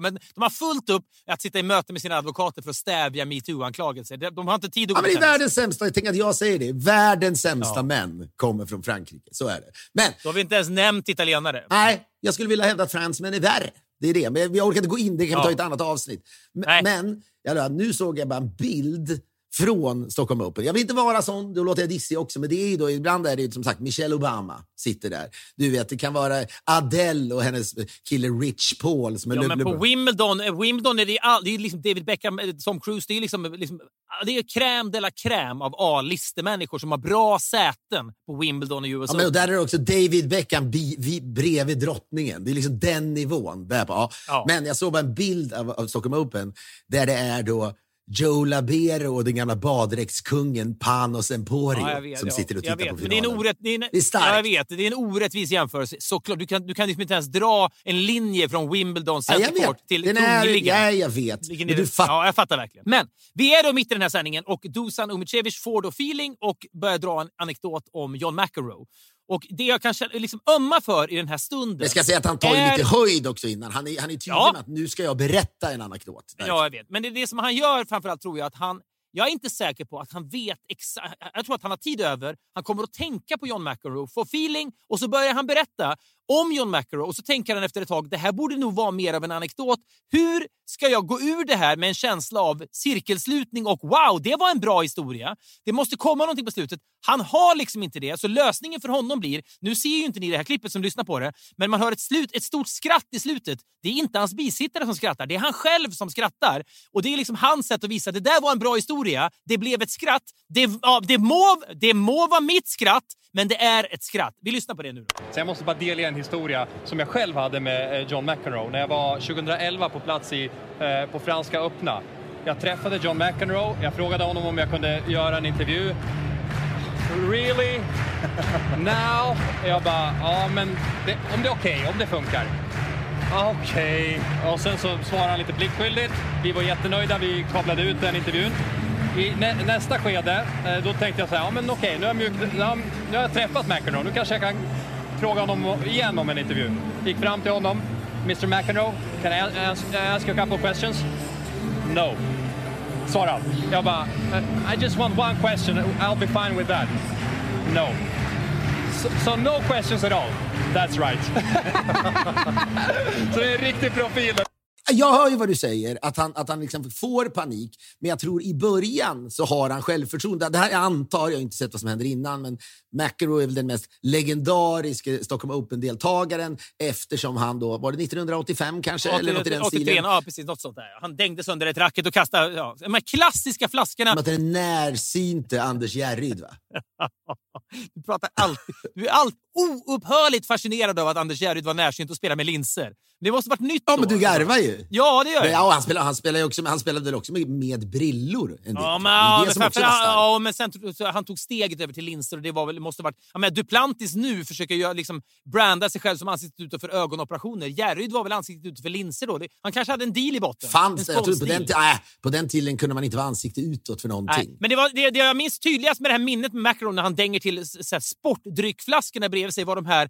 men de har fullt upp att sitta i möte med sina advokater för att stävja metoo-anklagelser. De har inte tid att ja, men Det är världens sämsta, tänk att jag säger det, världens sämsta ja. män kommer från Frankrike. Så är det. Men, Då har vi inte ens nämnt italienare. Nej, jag skulle vilja hävda att fransmän är värre. Det är det. Men jag orkar inte gå in, det kan vi ta i ett annat avsnitt. Men, men ja, nu såg jag bara en bild från Stockholm Open. Jag vill inte vara sån, då låter jag dissig också, men det är då, ibland är det som sagt Michelle Obama sitter där. Du vet, det kan vara Adele och hennes kille Rich Paul som är ja, men på Wimbledon, eh, Wimbledon är det, all, det är liksom David Beckham, eh, Tom Cruise, det är liksom, liksom det är crème de la crème av A-listemänniskor som har bra säten på Wimbledon och USA. Ja, men och där är det också David Beckham bi, bi, bredvid drottningen. Det är liksom den nivån. Där på, ja. Ja. Men jag såg bara en bild av, av Stockholm Open där det är då Joe Labero och den gamla baddräktskungen Panos Emporio ja, vet, som ja. sitter och tittar på finalen. Det, är en orätt, det, är en, det är starkt. Ja, jag vet, det är en orättvis jämförelse. Såklart, du kan, du kan liksom inte ens dra en linje från Wimbledon Centercourt ja, till Kungliga. Ja, jag vet. Men du fatt... Ja, jag fattar verkligen. Men vi är då mitt i den här sändningen och Dusan Umicevic får då feeling och börjar dra en anekdot om John McEnroe. Och det jag kan liksom ömma för i den här stunden... Jag ska säga att han tar är... lite höjd också innan. Han är, han är tydlig ja. med att nu ska jag berätta en anekdot. Ja, jag vet. Men det, är det som han gör framförallt tror jag att han jag är inte säker på att han vet exakt. Jag tror att han har tid över. Han kommer att tänka på John McEnroe, få feeling och så börjar han berätta om John McEnroe och så tänker han efter ett tag det här borde nog vara mer av en anekdot. Hur ska jag gå ur det här med en känsla av cirkelslutning och wow, det var en bra historia. Det måste komma någonting på slutet. Han har liksom inte det, så lösningen för honom blir, nu ser ju inte ni det här klippet som lyssnar på det, men man hör ett, slut, ett stort skratt i slutet. Det är inte hans bisittare som skrattar, det är han själv som skrattar. Och det är liksom hans sätt att visa, det där var en bra historia, det blev ett skratt. Det, ja, det, må, det må vara mitt skratt, men det är ett skratt. Vi lyssnar på det nu. Då. Så jag måste bara delge en historia som jag själv hade med eh, John McEnroe när jag var 2011 på plats i, eh, på Franska öppna. Jag träffade John McEnroe, jag frågade honom om jag kunde göra en intervju. Really? Now? Jag bara, ja men det, om det är okej, okay, om det funkar. Okej. Okay. Och sen så svarade han lite pliktskyldigt. Vi var jättenöjda, vi kablade ut den intervjun. I nä, nästa skede, eh, då tänkte jag så här, ja men okej, nu, har jag nu har jag träffat McEnroe, nu kanske jag kan frågade honom igen om en intervju. Gick fram till honom, Mr McEnroe, can I ask, ask you a couple of questions? No. Svarade han. Jag bara, I just want one question, I'll be fine with that. No. So, so no questions at all. That's right. så det är en riktig profil. Jag hör ju vad du säger, att han, att han liksom får panik. Men jag tror i början så har han självförtroende. Det här jag antar, jag har inte sett vad som händer innan, men McEnroe är väl den mest legendariska Stockholm Open-deltagaren eftersom han då, var det 1985 kanske? 80, eller något i den 83, stilen? Ja, precis. Något sånt där. Han dängde sönder ett racket och kastade ja, de här klassiska flaskorna. Som att den närsynte Anders Järryd, va? du pratar alltid... Du är allt oupphörligt fascinerad av att Anders Järryd var närsynt och spelade med linser. Det måste varit nytt Ja, men du garvar ju. Ja, det gör jag. Ja, han spelade, han spelade, ju också, han spelade också med, med brillor en del. Ja, men, ja, men, var starkt. ja, men sen han tog steget över till linser och det var väl, måste varit... Ja, men Duplantis nu försöker göra, liksom, branda sig själv som ansiktet utåt för ögonoperationer. Järryd var väl ansiktet utåt för linser då? Han kanske hade en deal i botten. Fanns det? Jag tror på, den, äh, på den tiden kunde man inte vara ansikte utåt för någonting. Nej, men det, var, det, det jag minns tydligast med det här minnet med Macron när han dänger till s- så här, sportdryckflaskorna bredvid sig var de här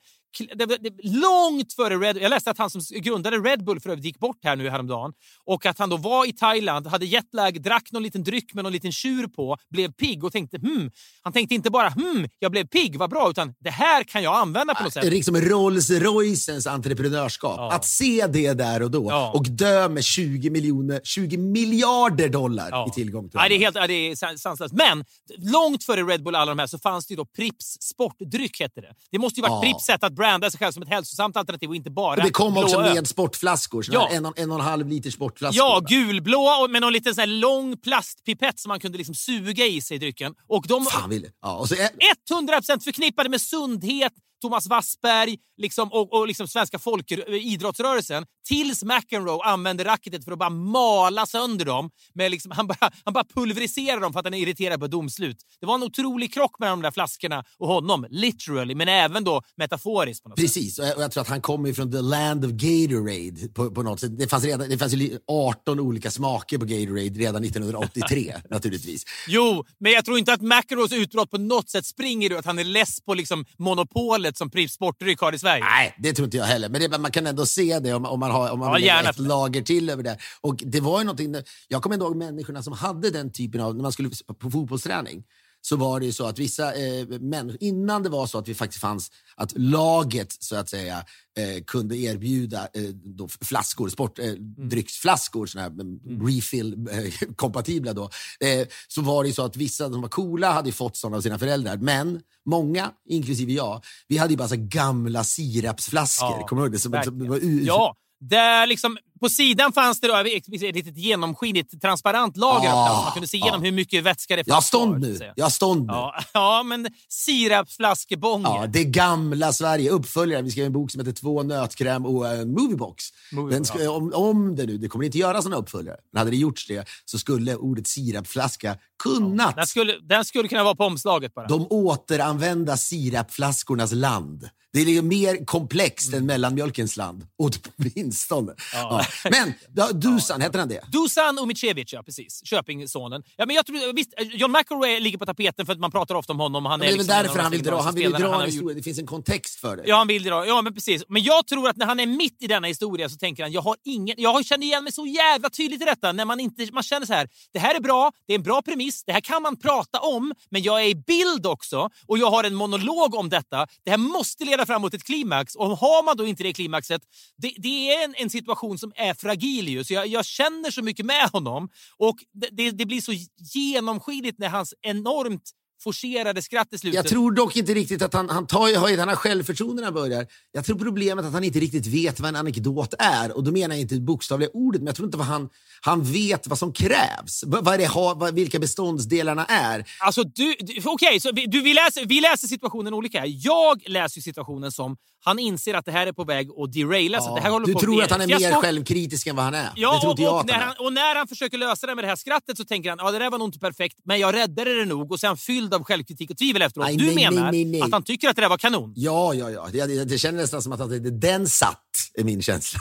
det, det, långt före Red Jag läste att han som grundade Red Bull för övrigt gick bort här nu häromdagen. Och att han då var i Thailand, hade jetlag, drack någon liten dryck med någon liten tjur på, blev pigg och tänkte hmm. Han tänkte inte bara hmm, jag blev pigg, vad bra, utan det här kan jag använda på något sätt. Liksom Rolls Roycens entreprenörskap. Ja. Att se det där och då Ja. och dö med 20, miljoner, 20 miljarder dollar Ja. i tillgång till Nej, det är helt ja, det är san- sanslöst. Men långt före Red Bull alla de här så fanns det ju då Pripps sportdryck hette det. Det måste ju varit Ja. Pripps sätt att branda sig själv som ett hälsosamt alternativ och inte bara det kom också blå öl. med sportflaskor, Ja. en, och- en och en halv liter sportflaskor. Ja, gulblå och med någon liten sån här lång plastpipett som man kunde liksom suga i sig drycken. Och de Fan vill ja, och så är, 100% förknippade med sundhet, Thomas Wassberg liksom, och, och liksom svenska folk, idrottsrörelsen. Tills McEnroe använde racketet för att bara mala sönder dem. Med liksom, han, bara, han bara pulveriserade dem för att han är irriterad på domslut. Det var en otrolig krock mellan de där flaskorna och honom. Literally, men även då metaforiskt. På något sätt. Precis, jag, och jag tror att han kommer från the land of Gatorade på, på något sätt. Det fanns, redan, det fanns ju li- 18 olika smaker på Gatorade redan 1983 naturligtvis. Jo, men jag tror inte att McEnroes utbrott på något sätt springer ur att han är less på liksom monopolet som Pripps Sportdryck har i Sverige. Nej, det tror inte jag heller. Men det, man kan ändå se det om, om man, har, om man Ja, vill gärna. ett lager till över det. Och det var ju någonting, jag kommer ihåg människorna som hade den typen av, när man skulle på fotbollsträning, så var det ju så att vissa eh, människor, innan det var så att vi faktiskt fanns, att laget så att säga eh, kunde erbjuda eh, flaskor, sportdrycksflaskor, såna här mm. refill-kompatibla då, eh, så var det ju så att vissa som var coola hade fått sådana av sina föräldrar. Men många, inklusive jag, vi hade ju bara så gamla sirapsflaskor. Ja, Kommer du ihåg det? Som, som, u- Ja, där liksom, på sidan fanns det då ett litet genomskinligt transparent lager Ah, plast. Man kunde se igenom ah. hur mycket vätska det Jag fanns kvar, stånd nu. säga. Jag stånd nu. Ja, ja, men sirapsflaskebången. Ja, det gamla Sverige. Uppföljaren. Vi skrev en bok som heter Två nötkräm och en moviebox. Den ska, om, om det nu, det kommer inte göra såna uppföljare, men hade det gjorts det så skulle ordet sirapflaska kunnat Den, skulle, den skulle kunna vara på omslaget bara. de återanvända sirapflaskornas land. Det är liksom mer komplext än mellanmjölkens land. Åtminstone. Ja. Men ja, Dusan, heter han det? Dusan Umicevic, ja precis. Köpingsonen. Ja, men jag tror, visst, John McElroy ligger på tapeten för att man pratar ofta om honom. Han Det är är väl liksom en av därför han vill dra, han vill dra Han historia. Det finns en kontext för det. Ja, han vill dra. Ja, men precis. Men jag tror att när han är mitt i denna historia så tänker han, jag har ingen... Jag känner igen mig så jävla tydligt i detta. När man inte... Man känner så här, det här är bra, det är en bra premiss, det här kan man prata om, men jag är i bild också och jag har en monolog om detta. Det här måste leda fram mot ett klimax och har man då inte det klimaxet, det, det är en, en situation som är fragil ju. Så jag, jag känner så mycket med honom och det, det, det blir så genomskinligt när hans enormt forcerade skratt i slutet. Jag tror dock inte riktigt att han, han, tar, han har självförtroende när han börjar. Jag tror problemet är att han inte riktigt vet vad en anekdot är. Och då menar jag inte bokstavliga ordet, men jag tror inte vad han, han vet vad som krävs. Vad, det, vad, vilka beståndsdelarna är. Alltså, du, du, okej, så vi, du, vi, läser, vi läser situationen olika. Jag läser situationen som han inser att det här är på väg att deraila. så det här håller du på tror bli att han är mer självkritisk än vad han är. Ja, det tror inte jag och, att när han och när han försöker lösa det med det här skrattet så tänker han ja det där var nog inte perfekt, men jag räddade det nog. Och sen fylld av självkritik och tvivel efteråt. Nej, du nej, menar nej, att han tycker att det där var kanon? Ja, ja, ja. Det, det, det känner nästan som att han, det, den satt, är min känsla.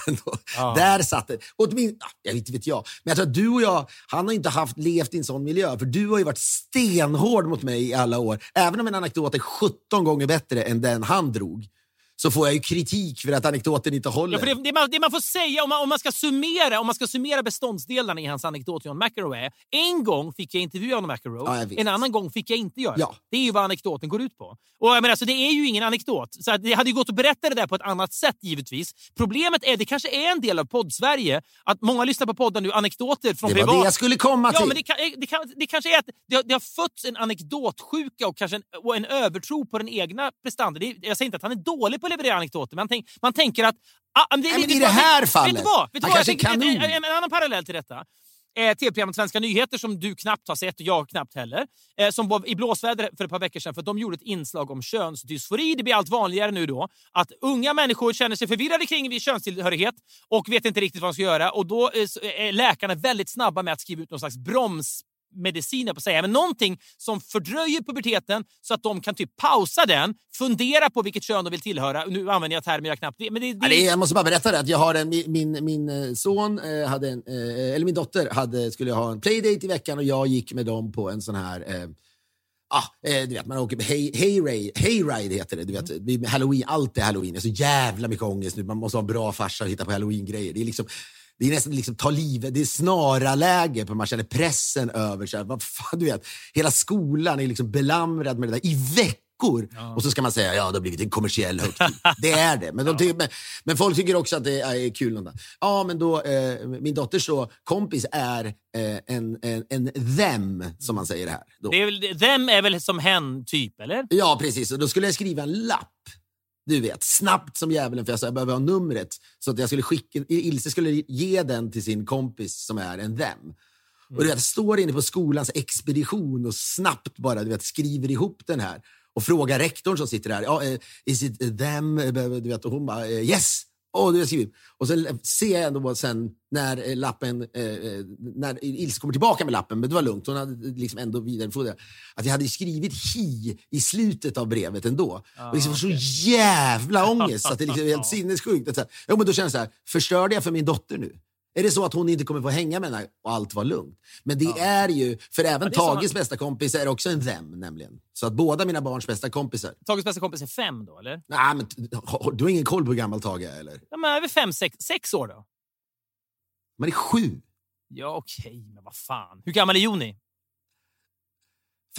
Ja. Där satt det. Åtmin, ja, jag vet inte vet jag. Men jag tror att du och jag, han har inte haft, levt i en sån miljö. För du har ju varit stenhård mot mig i alla år. Även om en anekdot är 17 gånger bättre än den han drog, så får jag ju kritik för att anekdoten inte håller. Ja, för det, det, man, det man får säga om man, om man ska summera om man ska summera beståndsdelarna i hans anekdot John McEnroe en gång fick jag intervjua John McEnroe, Ja, en annan gång fick jag inte göra Ja. det. är ju vad anekdoten går ut på. Och jag menar, alltså, det är ju ingen anekdot. Så det hade ju gått att berätta det där på ett annat sätt givetvis. Problemet är, det kanske är en del av podd-Sverige, att många lyssnar på podden nu, anekdoter från det var privat. det jag skulle komma Ja, till. men det, kan, det, kan, det kanske är att det har, det har fötts en anekdotsjuka och kanske en, och en övertro på den egna prestandan. Det, jag säger inte att han är dålig på att leverera anekdoter, men han, tänk, man tänker att... Ah, men det, Nej, men i det här Vet- fallet, Vet du vad? Vet du vad? tänker- kanon. en, en, en annan parallell till detta. eh, tv-programmet Svenska nyheter som du knappt har sett och jag knappt heller. Eh, som var i blåsväder för ett par veckor sedan för de gjorde ett inslag om könsdysfori. Det blir allt vanligare nu då att unga människor känner sig förvirrade kring könstillhörighet och vet inte riktigt vad de ska göra. Och Då eh, är läkarna väldigt snabba med att skriva ut någon slags broms mediciner på att säga, men någonting som fördröjer puberteten så att de kan typ pausa den, fundera på vilket kön de vill tillhöra. Nu använder jag termer jag knappt... Men det, det... Ja, det, jag måste bara berätta det, att jag har en, min, min eh, son, eh, hade en, eh, eller min dotter hade, skulle ha en playdate i veckan och jag gick med dem på en sån här eh, Ah, eh, du vet, man åker på hay, hay, hayride, heter det. Du vet, mm. Halloween, allt är halloween. Jag har så jävla mycket ångest nu. Man måste ha en bra farsa och hitta på halloween-grejer. Det är liksom, det är nästan liksom ta livet, det är snara-läge, för man känner pressen över sig. Vad fan, du vet, hela skolan är liksom belamrad med det där i veckor. Ja. Och så ska man säga ja det har blivit en kommersiell högtid. det är det. Men, de tycker, men, men, folk tycker också att det är kul. Ja, men då, eh, min dotters då, kompis är eh, en, en, en them, som man säger här. Då. Det är väl, them är väl som hen, typ? eller? Ja, precis. Och då skulle jag skriva en lapp du vet, snabbt som djävulen för jag, sa, jag behöver ha numret. Så att jag skulle skicka, Ilse skulle ge den till sin kompis som är en them. Mm. Och du vet, står inne på skolans expedition och snabbt bara du vet, skriver ihop den här och frågar rektorn som sitter där. Ja, uh, is it them? Du vet, och hon bara, Och, du skrivit. och så ser jag ändå sen när lappen, eh, när Ilse kommer tillbaka med lappen, men det var lugnt, hon hade liksom ändå vidarebefordrat, att jag hade skrivit hi i slutet av brevet ändå. Ah, och liksom okay. så jävla ångest att det liksom är helt sinnessjukt. Jo, men då känner jag så här, förstörde jag för min dotter nu? Är det så att hon inte kommer få hänga med henne och allt var lugnt? Men det ja. är ju, för även ja, Tages bästa kompis är också en them nämligen. Så att båda mina barns bästa kompisar. Tages bästa kompis är fem då, eller? Nej, men du har ingen koll på hur gammal Tage är, eller? Ja, men vi fem, sex, sex år då? Men det är sju. Ja, okej, okay, men vad fan. Hur gammal är Joni?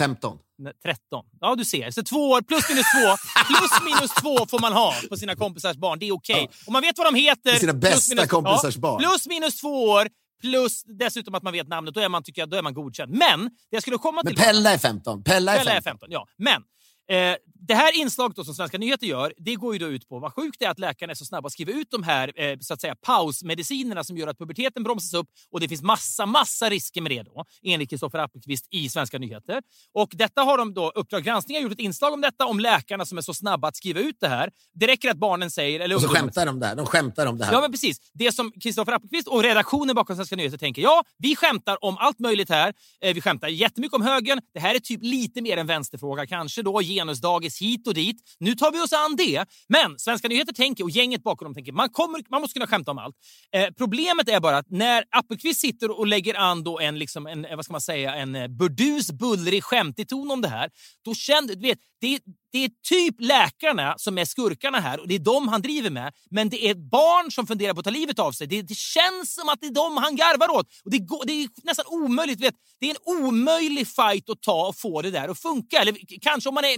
15. 13. Ja, du ser. Så två år plus minus två. Plus minus två får man ha på sina kompisars barn. Det är okej. Okay. Ja. Och man vet vad de heter. Sina bästa minus, kompisars ja, barn. Plus minus två år. Plus dessutom att man vet namnet. Då är man, tycker jag, då är man godkänd. Men det jag skulle komma till... Men Pella är 15. Pella är 15. Pella är 15 ja. Men Eh, det här inslaget då som Svenska nyheter gör, det går ju då ut på vad sjukt det är att läkarna är så snabba att skriva ut de här eh, så att säga pausmedicinerna som gör att puberteten bromsas upp och det finns massa, massa risker med det då, enligt Kristoffer Appelqvist i Svenska nyheter. Och detta har de då, Uppdrag granskning har gjort ett inslag om detta, om läkarna som är så snabba att skriva ut det här. Det räcker att barnen säger... Eller och så skämtar de där. De skämtar om det här. Ja, men precis. Det som Kristoffer Appelqvist och redaktionen bakom Svenska nyheter tänker, ja, vi skämtar om allt möjligt här. Eh, vi skämtar jättemycket om högern. Det här är typ lite mer en vänsterfråga, kanske då genusdagis hit och dit. Nu tar vi oss an det. Men Svenska nyheter tänker, och gänget bakom dem tänker, man, kommer, man måste kunna skämta om allt. Eh, problemet är bara att när Appelqvist sitter och lägger an då en, liksom en, eh, vad ska man säga, en eh, burdus, bullrig, skämtig ton om det här, då känner... du vet, det, det är typ läkarna som är skurkarna här och det är dem han driver med. Men det är barn som funderar på att ta livet av sig. Det, det känns som att det är dem han garvar åt. Och det, går, det är nästan omöjligt. Vet, det är en omöjlig fight att ta och få det där att funka. Eller kanske om man är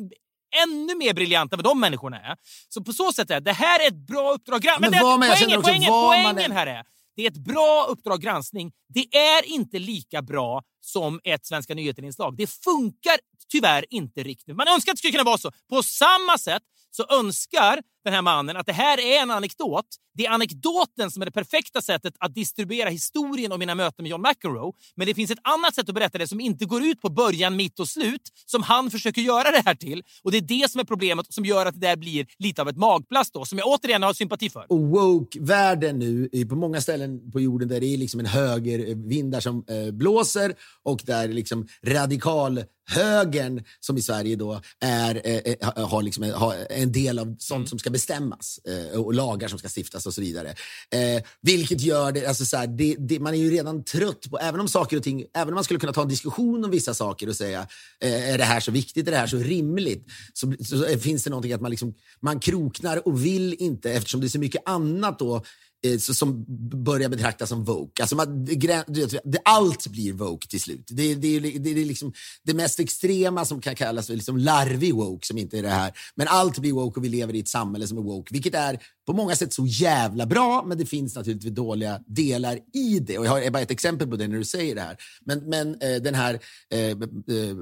ännu mer briljanta än vad de människorna är. Så på så sätt är det här är ett bra Uppdrag Men, men det, poängen, poängen, poängen här är det är ett bra Uppdrag granskning. Det är inte lika bra som ett Svenska nyheter-inslag. Det funkar tyvärr inte riktigt. Man önskar att det skulle kunna vara så. På samma sätt så önskar den här mannen att det här är en anekdot. Det är anekdoten som är det perfekta sättet att distribuera historien om mina möten med John McEnroe. Men det finns ett annat sätt att berätta det som inte går ut på början, mitt och slut, som han försöker göra det här till. Och det är det som är problemet som gör att det där blir lite av ett magplast då, som jag återigen har sympati för. Och woke-världen nu, på många ställen på jorden där det är liksom en högervindar som eh, blåser och där liksom radikal högern som i Sverige då är, eh, eh har, liksom, har en del av sånt mm. som ska bestämmas eh, och lagar som ska stiftas och så vidare. Eh, vilket gör det, alltså så här, det, det, man är ju redan trött på, även om saker och ting, även om man skulle kunna ta en diskussion om vissa saker och säga eh, är det här så viktigt, är det här så rimligt? Så, så, så finns det någonting att man, liksom, man kroknar och vill inte eftersom det är så mycket annat då Eh, som börjar betraktas som woke. Alltså man, det, allt blir woke till slut. Det, det, det, det är liksom det mest extrema som kan kallas för liksom larvig woke, som inte är det här. Men allt blir woke och vi lever i ett samhälle som är woke, vilket är på många sätt så jävla bra, men det finns naturligtvis dåliga delar i det. Och jag har bara ett exempel på det när du säger det här. Men, men eh, den här, eh, eh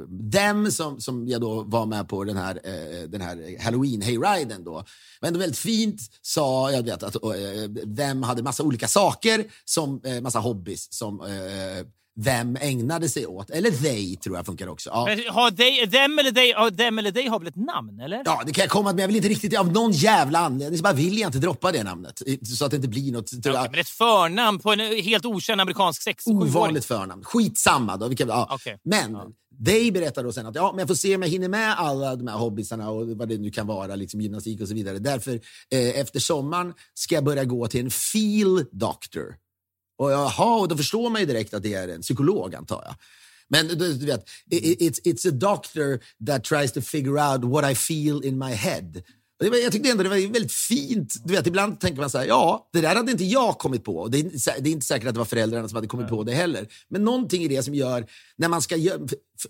dem som, som jag då var med på den här, eh, den här halloween-hayriden då, var ändå väldigt fint, sa, jag vet att eh, dem hade massa olika saker, som eh, massa hobbys som eh, vem ägnade sig åt. Eller they tror jag funkar också. Ja. Men har they, them, eller they, har them eller they har väl ett namn? eller? Ja, det kan jag komma men jag vill inte riktigt, av någon jävla anledning så bara vill jag inte droppa det namnet. Så att det inte blir något... Ja, okay, men ett förnamn på en helt okänd amerikansk sex Ovanligt förnamn. Skitsamma då. Vilka, ja. Okay. Men Ja. they berättar då sen att ja, men jag får se om jag hinner med alla de här hobbysarna och vad det nu kan vara, liksom gymnastik och så vidare. Därför eh, efter sommaren ska jag börja gå till en feel doctor. Och jaha, och då förstår man ju direkt att det är en psykolog antar jag. Men du, du vet, it's, it's a doctor that tries to figure out what I feel in my head. Jag tyckte ändå det var väldigt fint. Du vet, ibland tänker man så här, ja, det där hade inte jag kommit på. Det är, det är inte säkert att det var föräldrarna som hade kommit på det heller. Men någonting i det som gör, när man ska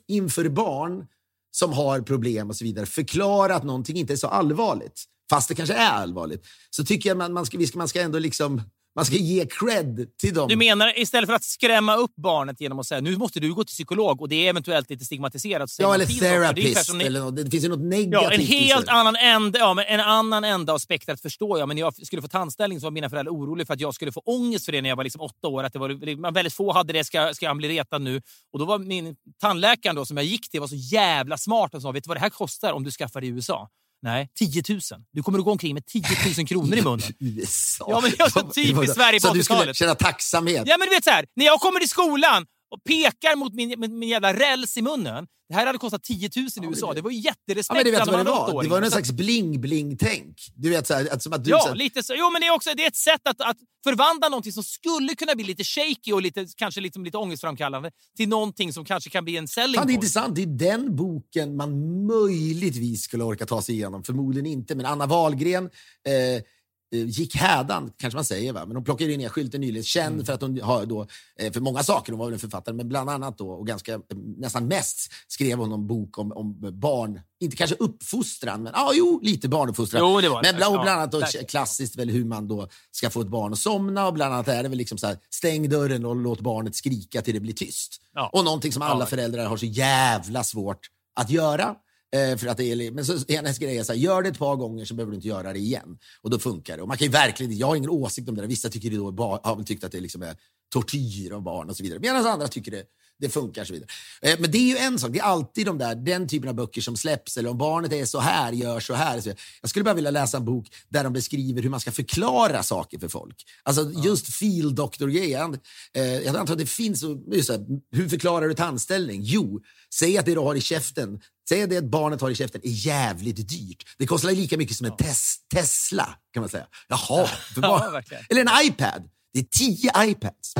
inför barn som har problem och så vidare, förklara att någonting inte är så allvarligt, fast det kanske är allvarligt, så tycker jag man, man, ska, man ska ändå liksom, man ska ge cred till dem. Du menar istället för att skrämma upp barnet genom att säga nu måste du gå till psykolog och det är eventuellt lite stigmatiserat. så ja, eller. Det therapist. ni- Eller något. Det finns ju något negativt. Ja, en helt det. annan ände, ja, men en annan ände av spektrat förstår jag. Men när jag skulle få tandställning så var mina föräldrar oroliga för att jag skulle få ångest för det när jag var liksom åtta år. Att det var, väldigt få hade det. Ska, ska jag bli retad nu? Och då var min tandläkare då, som jag gick till var så jävla smart och sa, vet du vad det här kostar om du skaffar det i USA? Nej, 10 000. Du kommer att gå omkring med 10 000 kronor i munnen. USA. Ja, men det var så typiskt Sverige på Så du skulle 80-talet. känna tacksamhet. Ja, men du vet så här, när jag kommer till skolan och pekar mot min, min, min jävla räls i munnen. Det här hade kostat 10 000 i USA. Det var ju Ja, jätterespekt men du vet vad det var? Det åttaåringarna. var någon Så- slags bling-bling-tänk. Du vet, så här, att, som att du... så Ja, här, lite så. Jo, men det är också det är ett sätt att, att förvandla någonting som skulle kunna bli lite shaky och lite, kanske lite, lite ångestframkallande till någonting som kanske kan bli en selling Fan, det är intressant. Det är den boken man möjligtvis skulle orka ta sig igenom. Förmodligen inte, men Anna Wahlgren eh, gick hädan, kanske man säger, va? men hon plockade ner skylten nyligen. Känd Mm. för att hon har då, eh, för många saker, hon var väl en författare, men bland annat då, och ganska, eh, nästan mest skrev hon en bok om, om barn, inte kanske uppfostran, men ja, jo, lite barnuppfostran. Jo, det var men bland, Ja, bland annat då, verkligen. klassiskt väl hur man då ska få ett barn att somna och bland annat är det väl liksom så här, stäng dörren och låt barnet skrika till det blir tyst. Ja. Och någonting som alla Ja. föräldrar har så jävla svårt att göra. Eh, för att det är, men så, hennes grej är så här, gör det ett par gånger så behöver du inte göra det igen. Och då funkar det. Och man kan ju verkligen, jag har ingen åsikt om det där. Vissa tycker det då, har tyckt att det liksom är tortyr av barn och så vidare. Medan andra tycker det, det funkar och så vidare. Eh, men det är ju en sak, det är alltid de där, den typen av böcker som släpps. Eller om barnet är så här, gör så här. Jag skulle bara vilja läsa en bok där de beskriver hur man ska förklara saker för folk. Alltså just feel doctor-grejen. Eh, jag antar att det finns, så- här, hur förklarar du tandställning? Jo, säg att det du har i käften Säg att det barnet har i käften är jävligt dyrt. Det kostar lika mycket som en tes Tesla, kan man säga. Jaha. Ja. Eller en iPad. Det är tio iPads.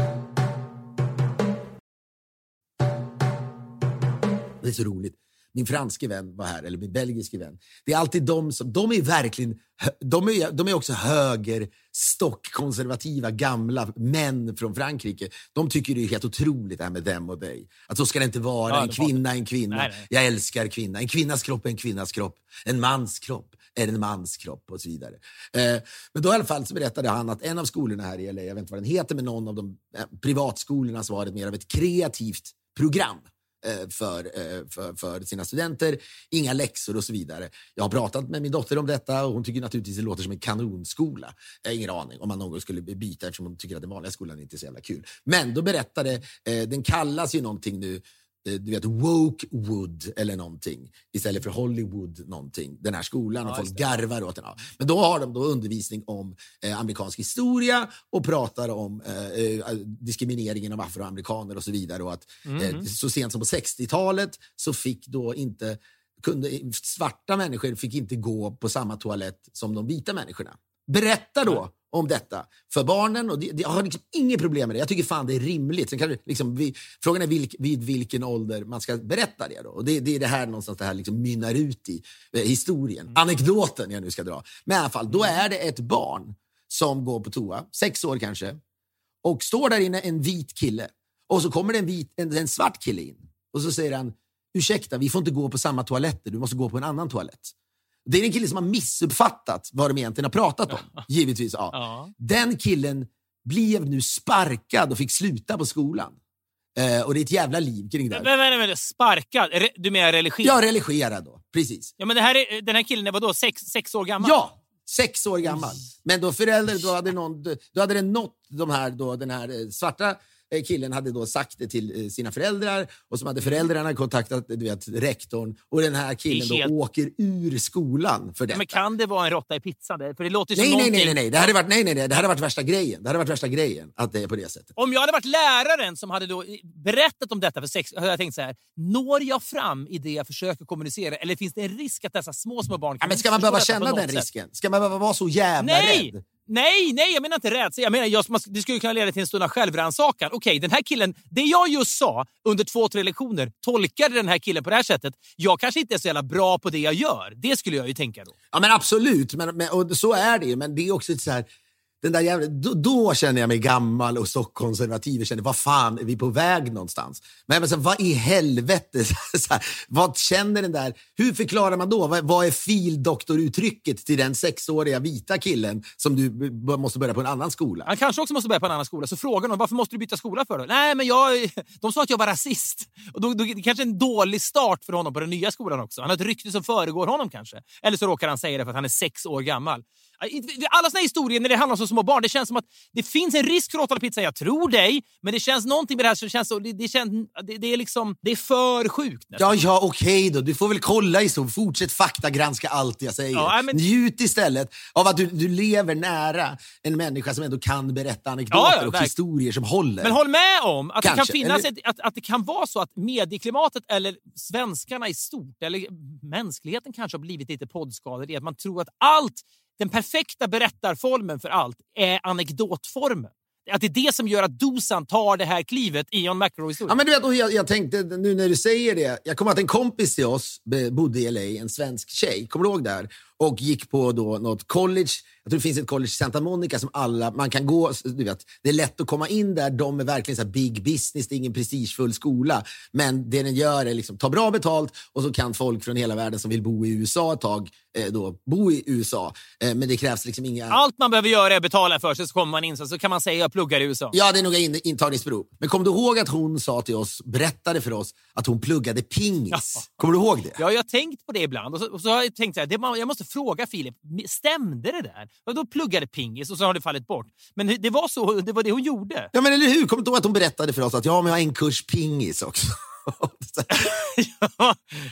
Det är så roligt. Min franske vän var här, eller min belgiske vän. Det är alltid de som, de är verkligen, de är, de är också höger, stockkonservativa, gamla män från Frankrike. De tycker det är helt otroligt det här med dem och dig. Att så ska det inte vara. Ja, en kvinna är en kvinna. Nej, nej. Jag älskar kvinna. En kvinnas kropp är en kvinnas kropp. En mans kropp är en mans kropp och så vidare. Eh, men då i alla fall så berättade han att en av skolorna här i LA, jag vet inte vad den heter, men någon av de eh, privatskolorna så var det mer av ett kreativt program Eh, för, eh, för, för sina studenter. Inga läxor och så vidare. Jag har pratat med min dotter om detta och hon tycker naturligtvis det låter som en kanonskola. Jag har ingen aning om man någon skulle byta eftersom hon tycker att den vanliga skolan inte är så jävla kul. Men då berättade, eh, den kallas ju någonting nu du vet, Wokewood eller någonting istället för Hollywood någonting, den här skolan och Ja, folk garvar åt den. Ja. Men då har de då undervisning om eh, amerikansk historia och pratar om eh, eh, diskrimineringen av afroamerikaner och så vidare. Och att, eh, så sent som på 60-talet så fick då inte kunde, svarta människor fick inte gå på samma toalett som de vita människorna. Berätta då om detta för barnen. Och det, det, jag har liksom inget problem med det. Jag tycker fan det är rimligt. Sen kan du, liksom, vi, frågan är vilk, vid vilken ålder man ska berätta det. Då. Och det, det är det här någonstans det här liksom mynnar ut i. Eh, historien, anekdoten jag nu ska dra. Men i alla fall, då är det ett barn som går på toa, sex år kanske, och står där inne en vit kille. Och så kommer det en, vit, en, en svart kille in och så säger han ursäkta, vi får inte gå på samma toaletter, du måste gå på en annan toalett. Det är en kille som har missuppfattat vad de egentligen har pratat om. Givetvis. Ja. Ja. Den killen blev nu sparkad och fick sluta på skolan. Eh, och det är ett jävla liv kring det. Men, men, men, sparkad? Re- Du menar religiös? Jag religerad då, precis. Ja, men det här är, den här killen var då sex, sex år gammal? Ja, sex år gammal. Men då föräldrar, då hade, någon, då hade det nått de här, då, den här eh, svarta killen hade då sagt det till eh, sina föräldrar och så hade föräldrarna kontaktat du vet, rektorn och den här killen helt- då åker ur skolan för detta. Men kan det vara en råtta i pizzan? För det låter Nej, som nej, nej, någonting... nej, nej. Det hade varit, nej, nej, nej. Det hade varit värsta grejen. Det hade varit värsta grejen att det är på det sättet. Om jag hade varit läraren som hade då berättat om detta för sex hade jag tänkt så här. Når jag fram i det jag försöker kommunicera eller finns det en risk att dessa små, små barn Ja, kan men ska man behöva känna den sätt? risken? Ska man behöva vara så jävla Nej! rädd? Nej, nej, jag menar inte rädsla. Jag menar, jag, man- det skulle kunna leda till en stund av självrannsakan. Okej, den här killen, det jag just sa under två, tre lektioner tolkade den här killen på det här sättet. Jag kanske inte är så jävla bra på det jag gör. Det skulle jag ju tänka då. Ja, men absolut. Men, men, och så är det ju. Men det är också så här... Den där jävla, då, då känner jag mig gammal och stockkonservativ och känner, vad fan, är vi på väg någonstans? Men, men så, vad i helvete? Så här, vad känner den där... Hur förklarar man då? Vad, vad är fildoktoruttrycket till den sexåriga vita killen som du b- måste börja på en annan skola? Han kanske också måste börja på en annan skola. Så frågar någon varför måste du byta skola för? Då? Nej, men jag, de sa att jag var rasist. Och då, då, det kanske är en dålig start för honom på den nya skolan också. Han har ett rykte som föregår honom kanske. Eller så råkar han säga det för att han är sex år gammal. Alla såna historier när det handlar om så små barn, det känns som att det finns en risk för råttan och pizza. Jag tror dig, men det känns någonting med det här som känns så, det, det, känns, det, det är liksom, det är för sjukt. nästan. Ja, ja, okej då. Du får väl kolla i så. Fortsätt faktagranska allt jag säger. Ja, men- Njut istället av att du, du lever nära en människa som ändå kan berätta anekdoter Ja, ja, och historier som håller. Men håll med om att det kan finnas eller- ett, att, att det kan vara så att medieklimatet eller svenskarna i stort, eller mänskligheten kanske har blivit lite poddskadade i att man tror att allt, den perfekta berättarformen för allt är anekdotformen. Att det är det som gör att Dusan tar det här klivet i John McEnroe-historien. Ja, men du vet, jag, jag tänkte nu när du säger det. Jag kommer att en kompis till oss bodde i LA, en svensk tjej. Kommer du ihåg det här? Och gick på då något college. Jag tror det finns ett college i Santa Monica som alla, man kan gå, du vet, det är lätt att komma in där. De är verkligen så big business, det är ingen prestigefull skola. Men det den gör är liksom ta bra betalt och så kan folk från hela världen som vill bo i USA ett tag, eh, då, bo i USA. Eh, men det krävs liksom inga... Allt man behöver göra är att betala för sig så kommer man in så, så kan man säga jag pluggar i USA. Ja, det är nog in, intagningsprov. Men kom du ihåg att hon sa till oss, berättade för oss, att hon pluggade pingis? Kommer du ihåg det? Ja, jag har tänkt på det ibland. Och så, och så har jag tänkt så här, det, man- jag måste fråga Filip, stämde det där? Och då pluggade pingis och så har det fallit bort. Men det var, så, det var det hon gjorde. Ja, men eller hur? Kommer du ihåg att hon berättade för oss att ja, men jag har en kurs pingis också?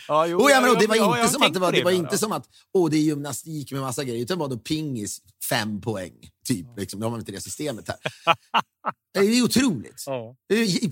ja, jo, oh, ja, men, och det var ja, inte som att det var, det var inte ja. som att åh, det är gymnastik med massa grejer, utan det var då pingis fem poäng. Typ, liksom. Nu har man inte det systemet här. Det är otroligt. Ja.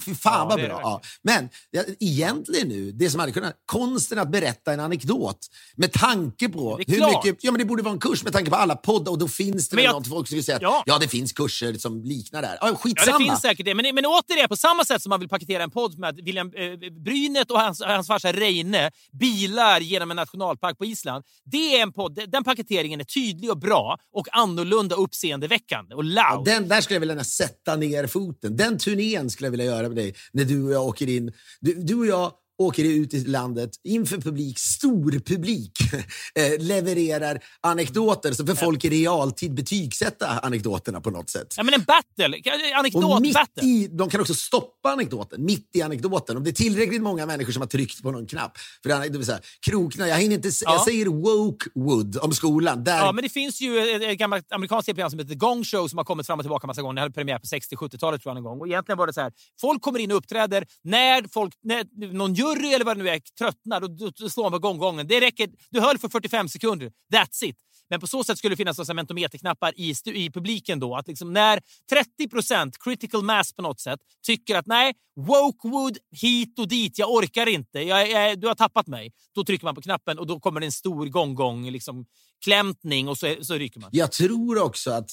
Fan Ja, vad bra. Ja. Men ja, egentligen nu, det som hade kunnat, konsten att berätta en anekdot med tanke på hur klart. mycket, ja men det borde vara en kurs med tanke på alla poddar och då finns det Men jag- något folk som vill säga att Ja. ja. det finns kurser som liknar det här. Ja, Ja, skitsamma. det finns säkert det. Men, men återigen, på samma sätt som man vill paketera en podd med William eh, Brynet och hans, hans farsa Reine bilar genom en nationalpark på Island. Det är en podd, den paketeringen är tydlig och bra och annorlunda uppseendeväckande och loud. Den där skulle jag vilja sätta ner foten. Den turnén skulle jag vilja göra med dig när du och jag åker in. Du, du och jag åker ut i landet inför publik, stor publik, eh, levererar anekdoter så för folk i realtid betygsätta anekdoterna på något sätt. Ja, men en battle, Och anekdot mitt battle. i, de kan också stoppa anekdoten, mitt i anekdoten. Om det är tillräckligt många människor som har tryckt på någon knapp. För det vill säga, krokna, jag hinner inte, Ja. jag säger wokewood om skolan. Där, Ja, men det finns ju ett, gammalt amerikanskt program som heter The Gong Show som har kommit fram och tillbaka massa gånger. Det hade premiär på 60-70-talet tror jag en gång. Och egentligen var det så här, folk kommer in och uppträder. När, folk, när någon jury eller vad det nu är tröttnar, då, då, då slår man på gonggongen. Det räcker. Du höll för 45 sekunder. That's it. Men på så sätt skulle det finnas några mentometerknappar i, i publiken då. Att liksom när 30 procent, critical mass på något sätt tycker att nej, wokewood hit och dit, jag orkar inte, jag, jag, du har tappat mig. Då trycker man på knappen och då kommer det en stor gånggång, liksom klämtning och så, så rycker man. Jag tror också att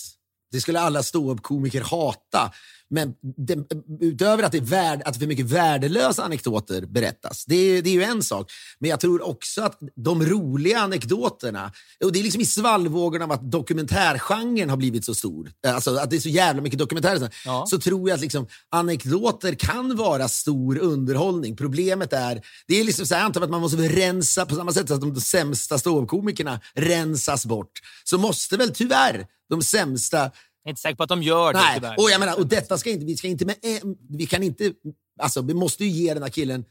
det skulle alla ståuppkomiker hata. Men det, utöver att det, är värd, att för mycket värdelösa anekdoter berättas, det är, det är ju en sak. Men jag tror också att de roliga anekdoterna, och det är liksom i svallvågen av att dokumentärgenren har blivit så stor, alltså att det är så jävla mycket dokumentärer, Ja. så tror jag att liksom, anekdoter kan vara stor underhållning. Problemet är, det är liksom så här, att man måste rensa på samma sätt som de sämsta ståuppkomikerna rensas bort. Så måste väl tyvärr de sämsta Jag är inte säker på att de gör det Nej, tyvärr. och jag menar, och detta ska inte, vi ska inte med, en- vi kan inte, alltså vi måste ju ge den här killen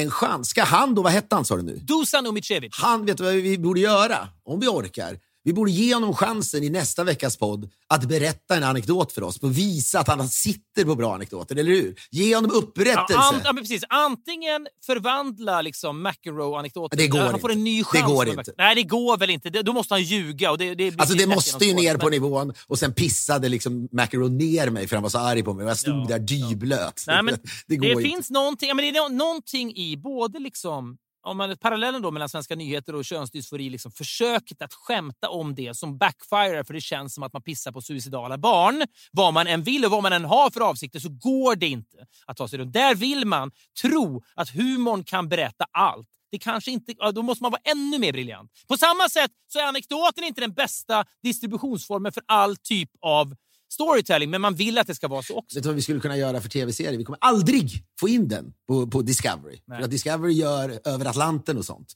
en chans. Ska han då, vad hette han sa du nu? Dusan Umicevic. Han vet vad vi borde göra, om vi orkar. Vi borde ge honom chansen i nästa veckas podd att berätta en anekdot för oss och visa att han sitter på bra anekdoter, eller hur? Ge honom upprättelse. Ja, an, ja, precis. Antingen förvandla liksom McEnroe-anekdoten. Det går han inte. får en ny chans. Det går inte. Nej, det går väl inte. Då måste han ljuga. Och det, det, Alltså det måste ju ner på spåret. nivån och sen pissade liksom McEnroe ner mig för han var så arg på mig och jag stod Ja, där dyblöt. Nej, men det går det inte. finns någonting, ja, men det är nå- någonting i både liksom om man parallellen då mellan svenska nyheter och könsdysfori, liksom försöket att skämta om det som backfirar för det känns som att man pissar på suicidala barn. Vad man än vill och vad man än har för avsikter så går det inte att ta sig runt. Där vill man tro att humorn kan berätta allt. Det kanske inte, då måste man vara ännu mer briljant. På samma sätt så är anekdoten inte den bästa distributionsformen för all typ av storytelling, men man vill att det ska vara så också. Vet du vad vi skulle kunna göra för tv-serier? Vi kommer aldrig få in den på, på Discovery. Nej. För att Discovery gör Över Atlanten och sånt.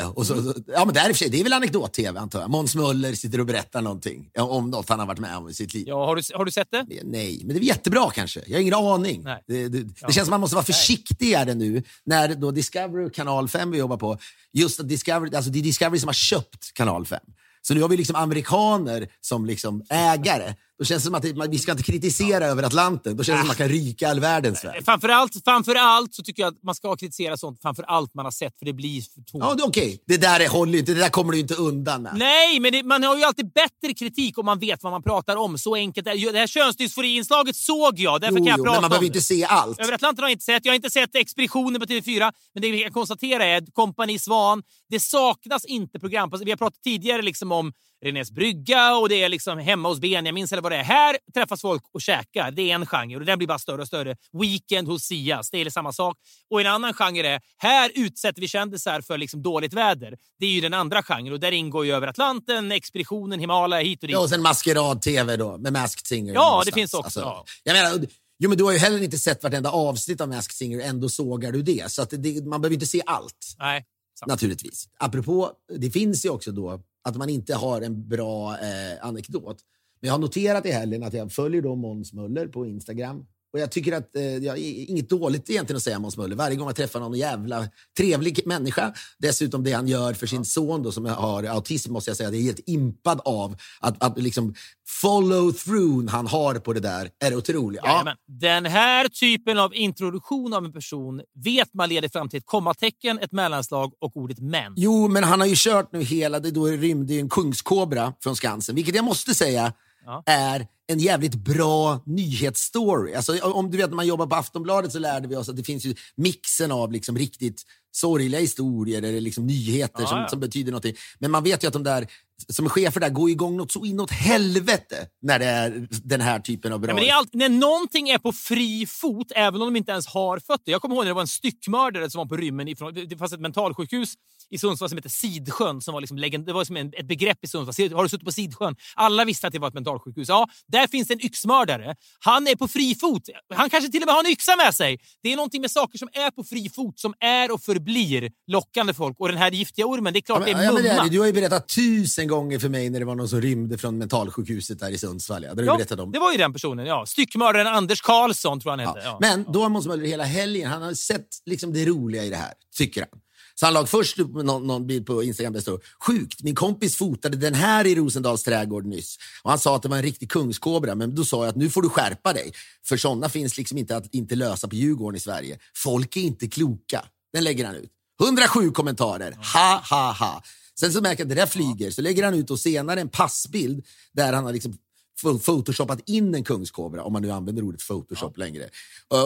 Eh, och så, Mm. ja, men där, i sig, det är väl anekdot-tv antar jag. Måns Möller sitter och berättar någonting om något han har varit med om i sitt liv. Ja, har, du, har du sett det? Nej, men det är jättebra kanske. Jag har ingen aning. Nej. Det, det, det känns som man måste vara försiktigare nu när då Discovery Kanal 5 vi jobbar på, just att Discovery, alltså det är Discovery som har köpt Kanal 5. Så nu har vi liksom amerikaner som liksom ägare. Då känns det som att det, man- vi ska inte kritisera över Atlanten. Då känns det som att man kan ryka all världens väg. Framförallt, framförallt så tycker jag att man ska kritisera sånt framför allt man har sett, för det blir för tomt. Ja, okej. Det där är, håller inte. Det där kommer du inte undan med. Nej, men det, man har ju alltid bättre kritik om man vet vad man pratar om. Så enkelt är det. Det här könsdysfori-inslaget såg jag, därför Jo, kan jag jo, prata men man behöver inte se allt. Över Atlanten har jag inte sett. Jag har inte sett Expeditionen på TV4. Men det vi kan konstatera är att Kompani Svan, det saknas inte program. Vi har pratat tidigare liksom om Renés brygga och det är liksom hemma hos Benjamins eller vad det är. Här träffas folk och käkar. Det är en genre och den blir bara större och större. Weekend hos Sias, det är samma sak. Och en annan genre är, här utsätter vi kändisar för liksom dåligt väder. Det är ju den andra genren och där ingår ju Över Atlanten, Expeditionen, Himalaya, hit och dit. Ja, och sen maskerad-tv då, med Masked Singer. Ja, det någonstans. finns också, ja. jag menar, jo, men du har ju heller inte sett vartenda avsnitt av Masked Singer, ändå sågar du det. Så att det, man behöver inte se allt, Nej. sant. naturligtvis. Apropå, det finns ju också då att man inte har en bra eh, anekdot. Men jag har noterat i helgen att jag följer då Måns Möller på Instagram. Och jag tycker att eh, jag har inget dåligt egentligen att säga om Måns Möller. Varje gång jag träffar någon jävla trevlig människa. Dessutom det han gör för sin son då, som har autism måste jag säga. Det är helt impad av att, att liksom follow through han har på det där är otroligt. Ja, Jajamän. Den här typen av introduktion av en person vet man leder fram till ett kommatecken, ett mellanslag och ordet men. Jo, men han har ju kört nu hela, det då rymde en kungskobra från Skansen, vilket jag måste säga Ja. är en jävligt bra nyhetsstory. Alltså, om du vet när man jobbar på Aftonbladet så lärde vi oss att det finns ju mixen av liksom riktigt sorgliga historier eller liksom nyheter Ja, som, som betyder någonting. Men man vet ju att de där som chefer där går igång något så inåt helvete när det är den här typen av bra... Ja, allt, när någonting är på fri fot, även om de inte ens har fötter. Jag kommer ihåg när det var en styckmördare som var på rymmen. Ifrån, det fanns ett mentalsjukhus i Sundsvall som hette Sidsjön. Som var liksom legend, det var som en, ett begrepp i Sundsvall. Har du suttit på Sidsjön? Alla visste att det var ett mentalsjukhus. Ja, där finns en yxmördare. Han är på fri fot. Han kanske till och med har en yxa med sig. Det är någonting med saker som är på fri fot som är och förblir lockande folk. Och den här giftiga ormen, det är klart Ja, men, det är ja, mumma. det. Du har ju berättat tusen gånger för mig när det var någon som rymde från mentalsjukhuset där i Sundsvall. Ja. Du Ja, berättat om. det var ju den personen. Ja. Styckmördaren Anders Karlsson tror han hette. Ja. Men då har Måns Möller hela helgen, han har sett liksom det roliga i det här, tycker han. Så han lag först upp någon, någon bild på Instagram där det står “Sjukt, min kompis fotade den här i Rosendals trädgård nyss. Och han sa att det var en riktig kungskobra, men då sa jag att nu får du skärpa dig. För sådana finns liksom inte att inte lösa på Djurgården i Sverige. Folk är inte kloka.” Den lägger han ut. 107 kommentarer. Ha, ha, ha. Sen så märker jag att det där flyger, så lägger han ut och senare en passbild där han har liksom photoshopat in en kungskobra, om man nu använder ordet photoshop längre.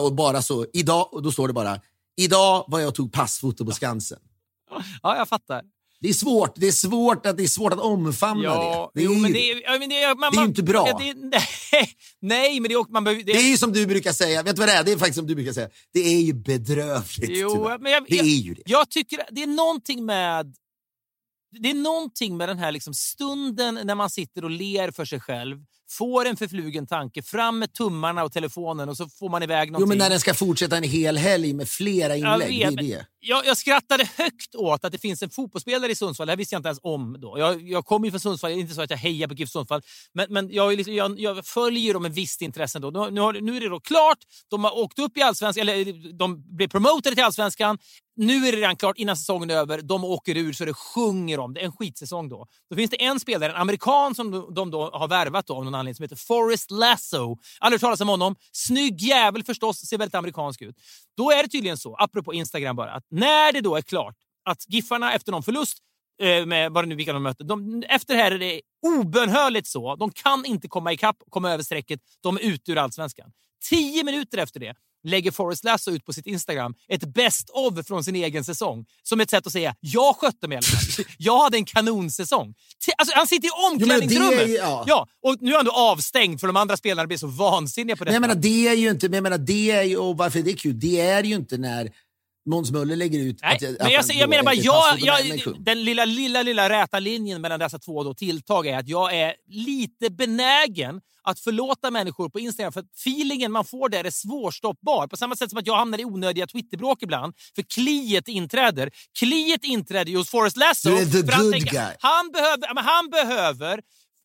Och bara så, idag, och då står det bara, idag var jag och tog passfoto på Skansen. ja, jag fattar. Det är svårt, det är svårt att, det är svårt att omfamna Ja, det. Det är, jo, ju, men det. det är, ja, men det är, man, Det är ju man- inte bra. Ja, det, nej, nej, men det är, man behöver... Det, det är ju som du brukar säga, vet du vad det är? Det är faktiskt som du brukar säga, det är ju bedrövligt. jo, tyvärr. men jag, det är ju det. jag tycker det är någonting med... Det är någonting med den här liksom stunden när man sitter och ler för sig själv, får en förflugen tanke, fram med tummarna och telefonen och så får man iväg Jo, någonting. men när den ska fortsätta en hel helg med flera Jag inlägg, det är vet, men det. Jag, jag skrattade högt åt att det finns en fotbollsspelare i Sundsvall. Det här visste jag inte ens om då. Jag, jag kommer ju från Sundsvall, det är inte så att jag hejar på GIF Sundsvall. Men, men jag, liksom, jag, jag följer dem med visst intresse. Då. Nu, nu, har, nu är det då klart. De har åkt upp i allsvenskan, eller de blev promotade till allsvenskan nu är det redan klart innan säsongen är över. De åker ur så det sjunger om det. En skitsäsong då. Då finns det en spelare, en amerikan som de då har värvat då, av någon anledning som heter Forrest Lasso. Aldrig hört talas om honom. Snygg jävel förstås, ser väldigt amerikansk ut. Då är det tydligen så, apropå Instagram bara, att när det då är klart att Giffarna efter någon förlust eh, med vad det nu vilka de möter. De, efter det här är det obönhörligt så. De kan inte komma ikapp, komma över strecket. De är ute ur allsvenskan. Tio minuter efter det lägger Forrest Lasso ut på sitt Instagram ett best of från sin egen säsong. Som ett sätt att säga jag skötte mig Jag hade en kanonsäsong. Alltså, han sitter i omklädningsrummet. Jo, ja. ja. och nu är han då avstängd för de andra spelarna blir så vansinniga på detta. Men jag menar, det är ju inte, men jag menar, det är ju, och varför det är kul, det är ju inte när Måns Möller lägger ut Nej, att, men jag, jag, jag menar bara, jag, jag, den lilla, lilla, lilla räta linjen mellan dessa två då tilltag är att jag är lite benägen att förlåta människor på Instagram för att feelingen man får där är svårstoppbar. På samma sätt som att jag hamnar i onödiga Twitterbråk ibland för kliet inträder. Kliet inträder hos Forrest Lasso. Du är the good tänker, guy. Han behöver, han behöver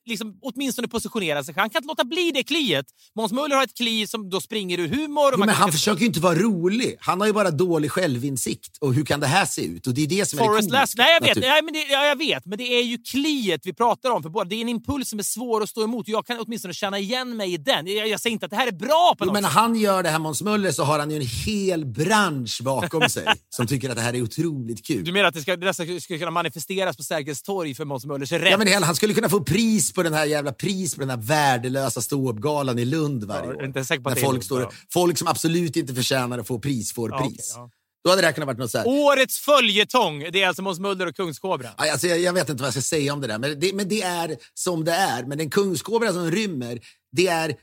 liksom, åtminstone positionera sig. Han kan inte låta bli det kliet. Måns Möller har ett kli som då springer ur humor. Jo, men han försöker ju inte vara rolig. Han har ju bara dålig självinsikt. Och hur kan det här se ut? Och det är det som Forrest är det komiska. Nej, jag vet. Nej, men det, ja, jag vet. Men det är ju kliet vi pratar om. För båda. Det är en impuls som är svår att stå emot. Jag kan åtminstone känna igen mig i den. Jag, jag säger inte att det här är bra på jo, något men sätt. han gör det här Måns Möller så har han ju en hel bransch bakom sig som tycker att det här är otroligt kul. Du menar att det ska, det ska, ska kunna manifesteras på Sergels torg för Måns Möllers rätt? Ja, men det, han skulle kunna få pris på den här jävla pris på den här värdelösa ståuppgalan i Lund varje år. Inte säker på När folk, Lund, står, ja. folk som absolut inte förtjänar att få pris får Ja, pris. okej, ja. Då hade det här kunnat vara något så här. Årets följetong, det är alltså Måns Möller och Kungskobran. Aj, Alltså, jag, jag vet inte vad jag ska säga om det där, men det, men det är som det är. Men en kungskobra som rymmer, det är...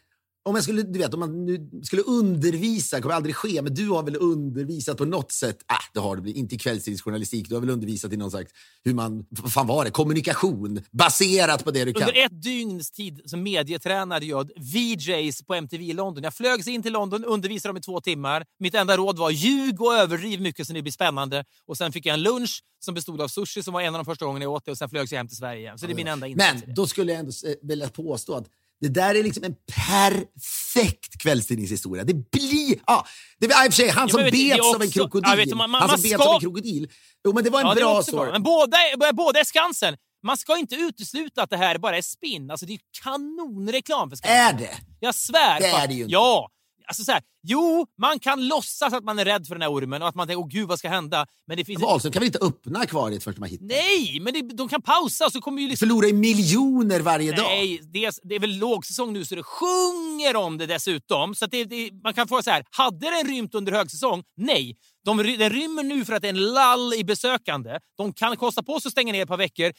Om, jag skulle, du vet, om man nu skulle undervisa, det kommer aldrig ske, men du har väl undervisat på något sätt? Äh, det har du inte i kvällstidningsjournalistik. Du har väl undervisat i någon slags, hur man, vad fan var det, kommunikation baserat på det du kan. Under ett dygns tid som medietränade jag VJs på MTV i London. Jag flögs in till London, undervisade dem i två timmar. Mitt enda råd var ljug och överdriv mycket så det blir spännande. Och Sen fick jag en lunch som bestod av sushi som var en av de första gångerna jag åt det och sen flögs jag hem till Sverige igen. Så det är min enda insats. Men då skulle jag ändå eh, vilja påstå att det där är liksom en perfekt kvällstidningshistoria. Det blir... Ja, det var i och för sig han som bets av en krokodil. du, man- man- han som bets ska- av en krokodil. Jo, men det var en Ja, bra story. Men båda, båda är Skansen. Man ska inte utesluta att det här bara är spinn. Alltså, det är kanonreklam för Skansen. Är det? Jag svär. Det är det ju inte. Ja. Alltså så här, jo, man kan låtsas att man är rädd för den här ormen och att man tänker åh gud vad ska hända. Men det finns... Wahlström kan väl inte öppna akvariet förrän man hittar Nej, men det, de kan pausa så kommer ju liksom... Förlorar ju miljoner varje dag. Nej, det är, det är väl lågsäsong nu så det sjunger om det dessutom. Så att det, det, man kan få så här, hade den rymt under högsäsong? Nej. De, den rymmer nu för att det är en lall i besökande. De kan kosta på sig att stänga ner ett par veckor,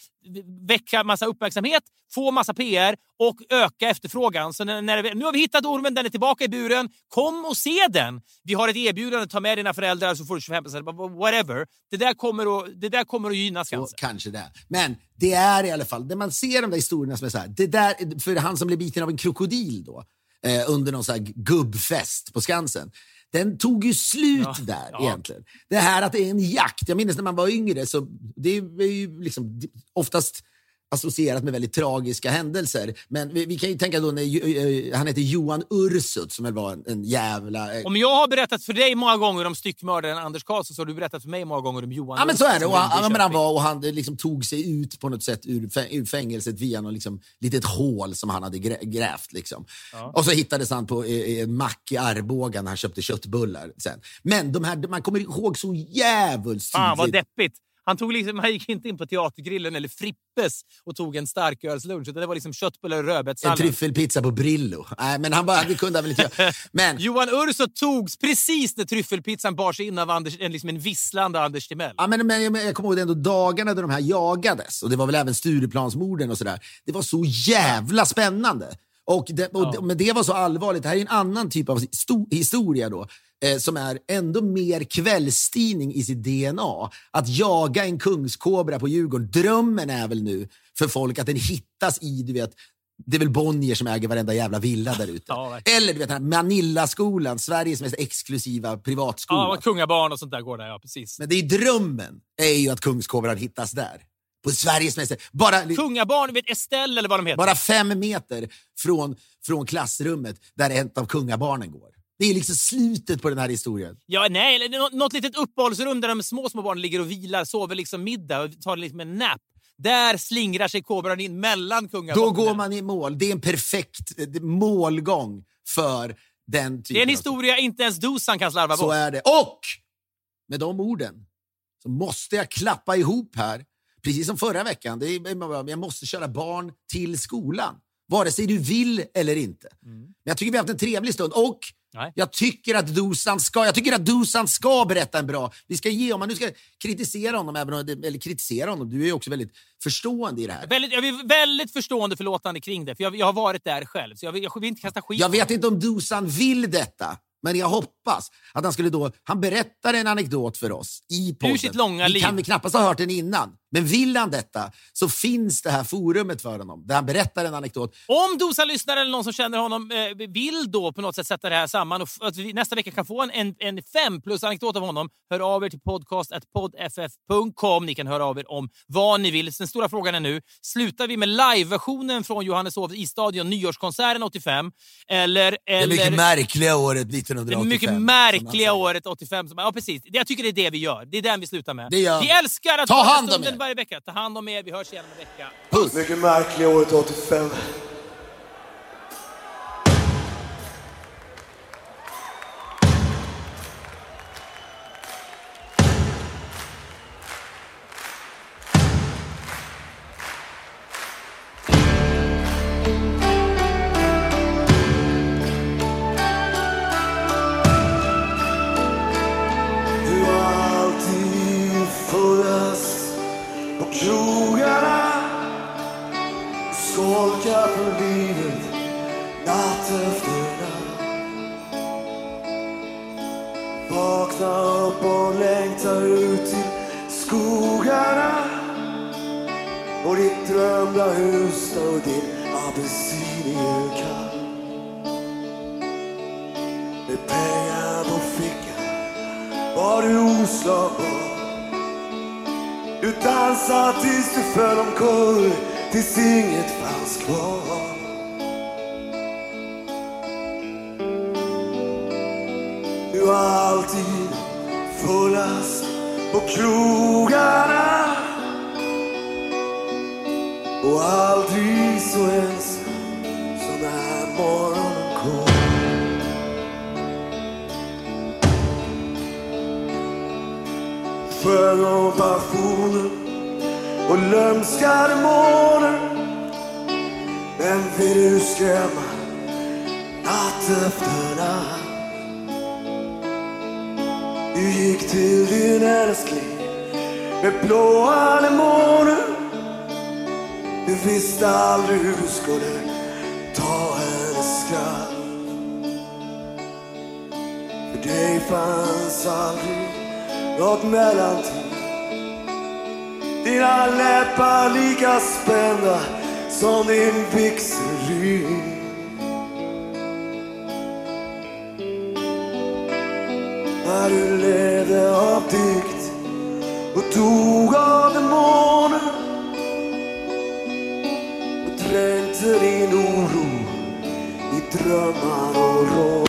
väcka massa uppmärksamhet, få massa PR och öka efterfrågan. Så när, när, nu har vi hittat ormen, den är tillbaka i buren. Kom och se den! Vi har ett erbjudande, ta med dina föräldrar så får du 25 whatever. Det där kommer att, det där kommer att gynna Så Skansen. kanske det. Men det är i alla fall, det man ser de där historierna som är så här, det där, för han som blev biten av en krokodil då, eh, under någon så gubbfest på Skansen. Den tog ju slut Ja, där ja. egentligen. Det här att det är en jakt. Jag minns när man var yngre, så det är ju liksom oftast associerat med väldigt tragiska händelser. Men vi, vi kan ju tänka då när ju- eh, han heter Johan Ursut som väl var en, en jävla... eh, Om jag har berättat för dig många gånger om styckmördaren Anders Karlsson så har du berättat för mig många gånger om Johan Ja men så är det. Och han, ja, men han, var, och han liksom tog sig ut på något sätt ur, ur fängelset via något liksom, litet hål som han hade grä, grävt. Liksom. Och så hittades han på eh, en mack i Arboga när han köpte köttbullar sen. Men de här, man kommer ihåg så jävulst Fan vad deppigt. Han, tog liksom, han gick inte in på Teatergrillen eller Frippes och tog en starkölslunch. Det var liksom köttbullar och En rödbetssallad. tryffelpizza på Brillo. Nej, men han bara, det kunde han väl inte göra. Men, Johan Urso togs precis när tryffelpizzan bars in av Anders, en, liksom en visslande Anders Timell. ja, men, men, jag, kommer ihåg ändå dagarna då de här jagades. Och det var väl även Stureplansmorden och sådär. Det var så jävla spännande. Och, det, och Ja. Men det var så allvarligt. Det här är en annan typ av sto- historia då. Eh, som är ändå mer kvällstidning i sitt DNA. Att jaga en kungskobra på Djurgården. Drömmen är väl nu för folk att den hittas i, du vet, det är väl Bonnier som äger varenda jävla villa där ute. Ja. Eller du vet, den här Manillaskolan, Sveriges mest exklusiva privatskola. Ja, kungabarn och sånt där går där, ja precis. Men det är drömmen är ju att kungskobran hittas där. På Sveriges mest... Bara, Kungabarn, vet Estelle eller vad de heter. bara fem meter från, från klassrummet där ett av kungabarnen går. Det är liksom slutet på den här historien. Ja, nej, eller nå- något litet uppehållsrum där de små, små barnen ligger och vilar, sover liksom middag och tar liksom en nap. Där slingrar sig kobran in mellan Då kungavapnen. går man i mål. Det är en perfekt eh, målgång för den typen Det är en historia inte ens Dusan kan slarva Så bort. är det. Och med de orden så måste jag klappa ihop här. Precis som förra veckan. Det är, jag måste köra barn till skolan. Vare sig du vill eller inte. Men jag tycker vi har haft en trevlig stund. Och Nej. jag tycker att Dusan ska, jag tycker att Dusan ska berätta en bra... Vi ska ge, om man nu ska kritisera honom, även om, eller kritisera honom, du är ju också väldigt förstående i det här. Väldigt, jag är väldigt förstående förlåtande kring det, för jag, jag har varit där själv. Så jag, jag vill inte kasta skit Jag vet inte om Dusan vill detta, men jag hoppas att han skulle då... Han berättar en anekdot för oss i podden. sitt långa vi liv. kan vi knappast ha hört den innan. Men vill han detta så finns det här forumet för honom där han berättar en anekdot. Om Dosan lyssnar eller någon som känner honom eh, vill då på något sätt sätta det här samman och att vi nästa vecka kan få en, en, en fem plus anekdot av honom, hör av er till podcast.poddff.com. Ni kan höra av er om vad ni vill. Den stora frågan är nu, slutar vi med live-versionen från Johanneshov i stadion nyårskonserten 85? Eller, eller märkliga året 1985. det mycket märkliga året 85. Som, ja, precis. Jag tycker det är det vi gör. Det är den vi slutar med. Det vi älskar att Ta hand om er. Varje vecka. Ta hand om er. Vi hörs igen om en vecka. Puss! Mycket märkliga året 85. Livet natt efter natt Vakna upp och längtar ut till skogarna. Och ditt drömda hus och din apelsinkatt Med pengar på fickan var du oslagbar. Du dansade tills du föll omkull tills inget fanns kvar. Alltid fullast på krogarna. Och aldrig så ensam som när morgonen kom. Sjöng om passionen och lömskade månen. Men vill du skrämma natt efter natt? Du gick till din älskling med blåa anemoner Du visste aldrig hur du skulle ta hennes skratt För dig fanns aldrig något mellanting. Dina läppar lika spända som din vigselring. När du levde av dikt och tog av demoner och dränkte din oro i drömmar och råd.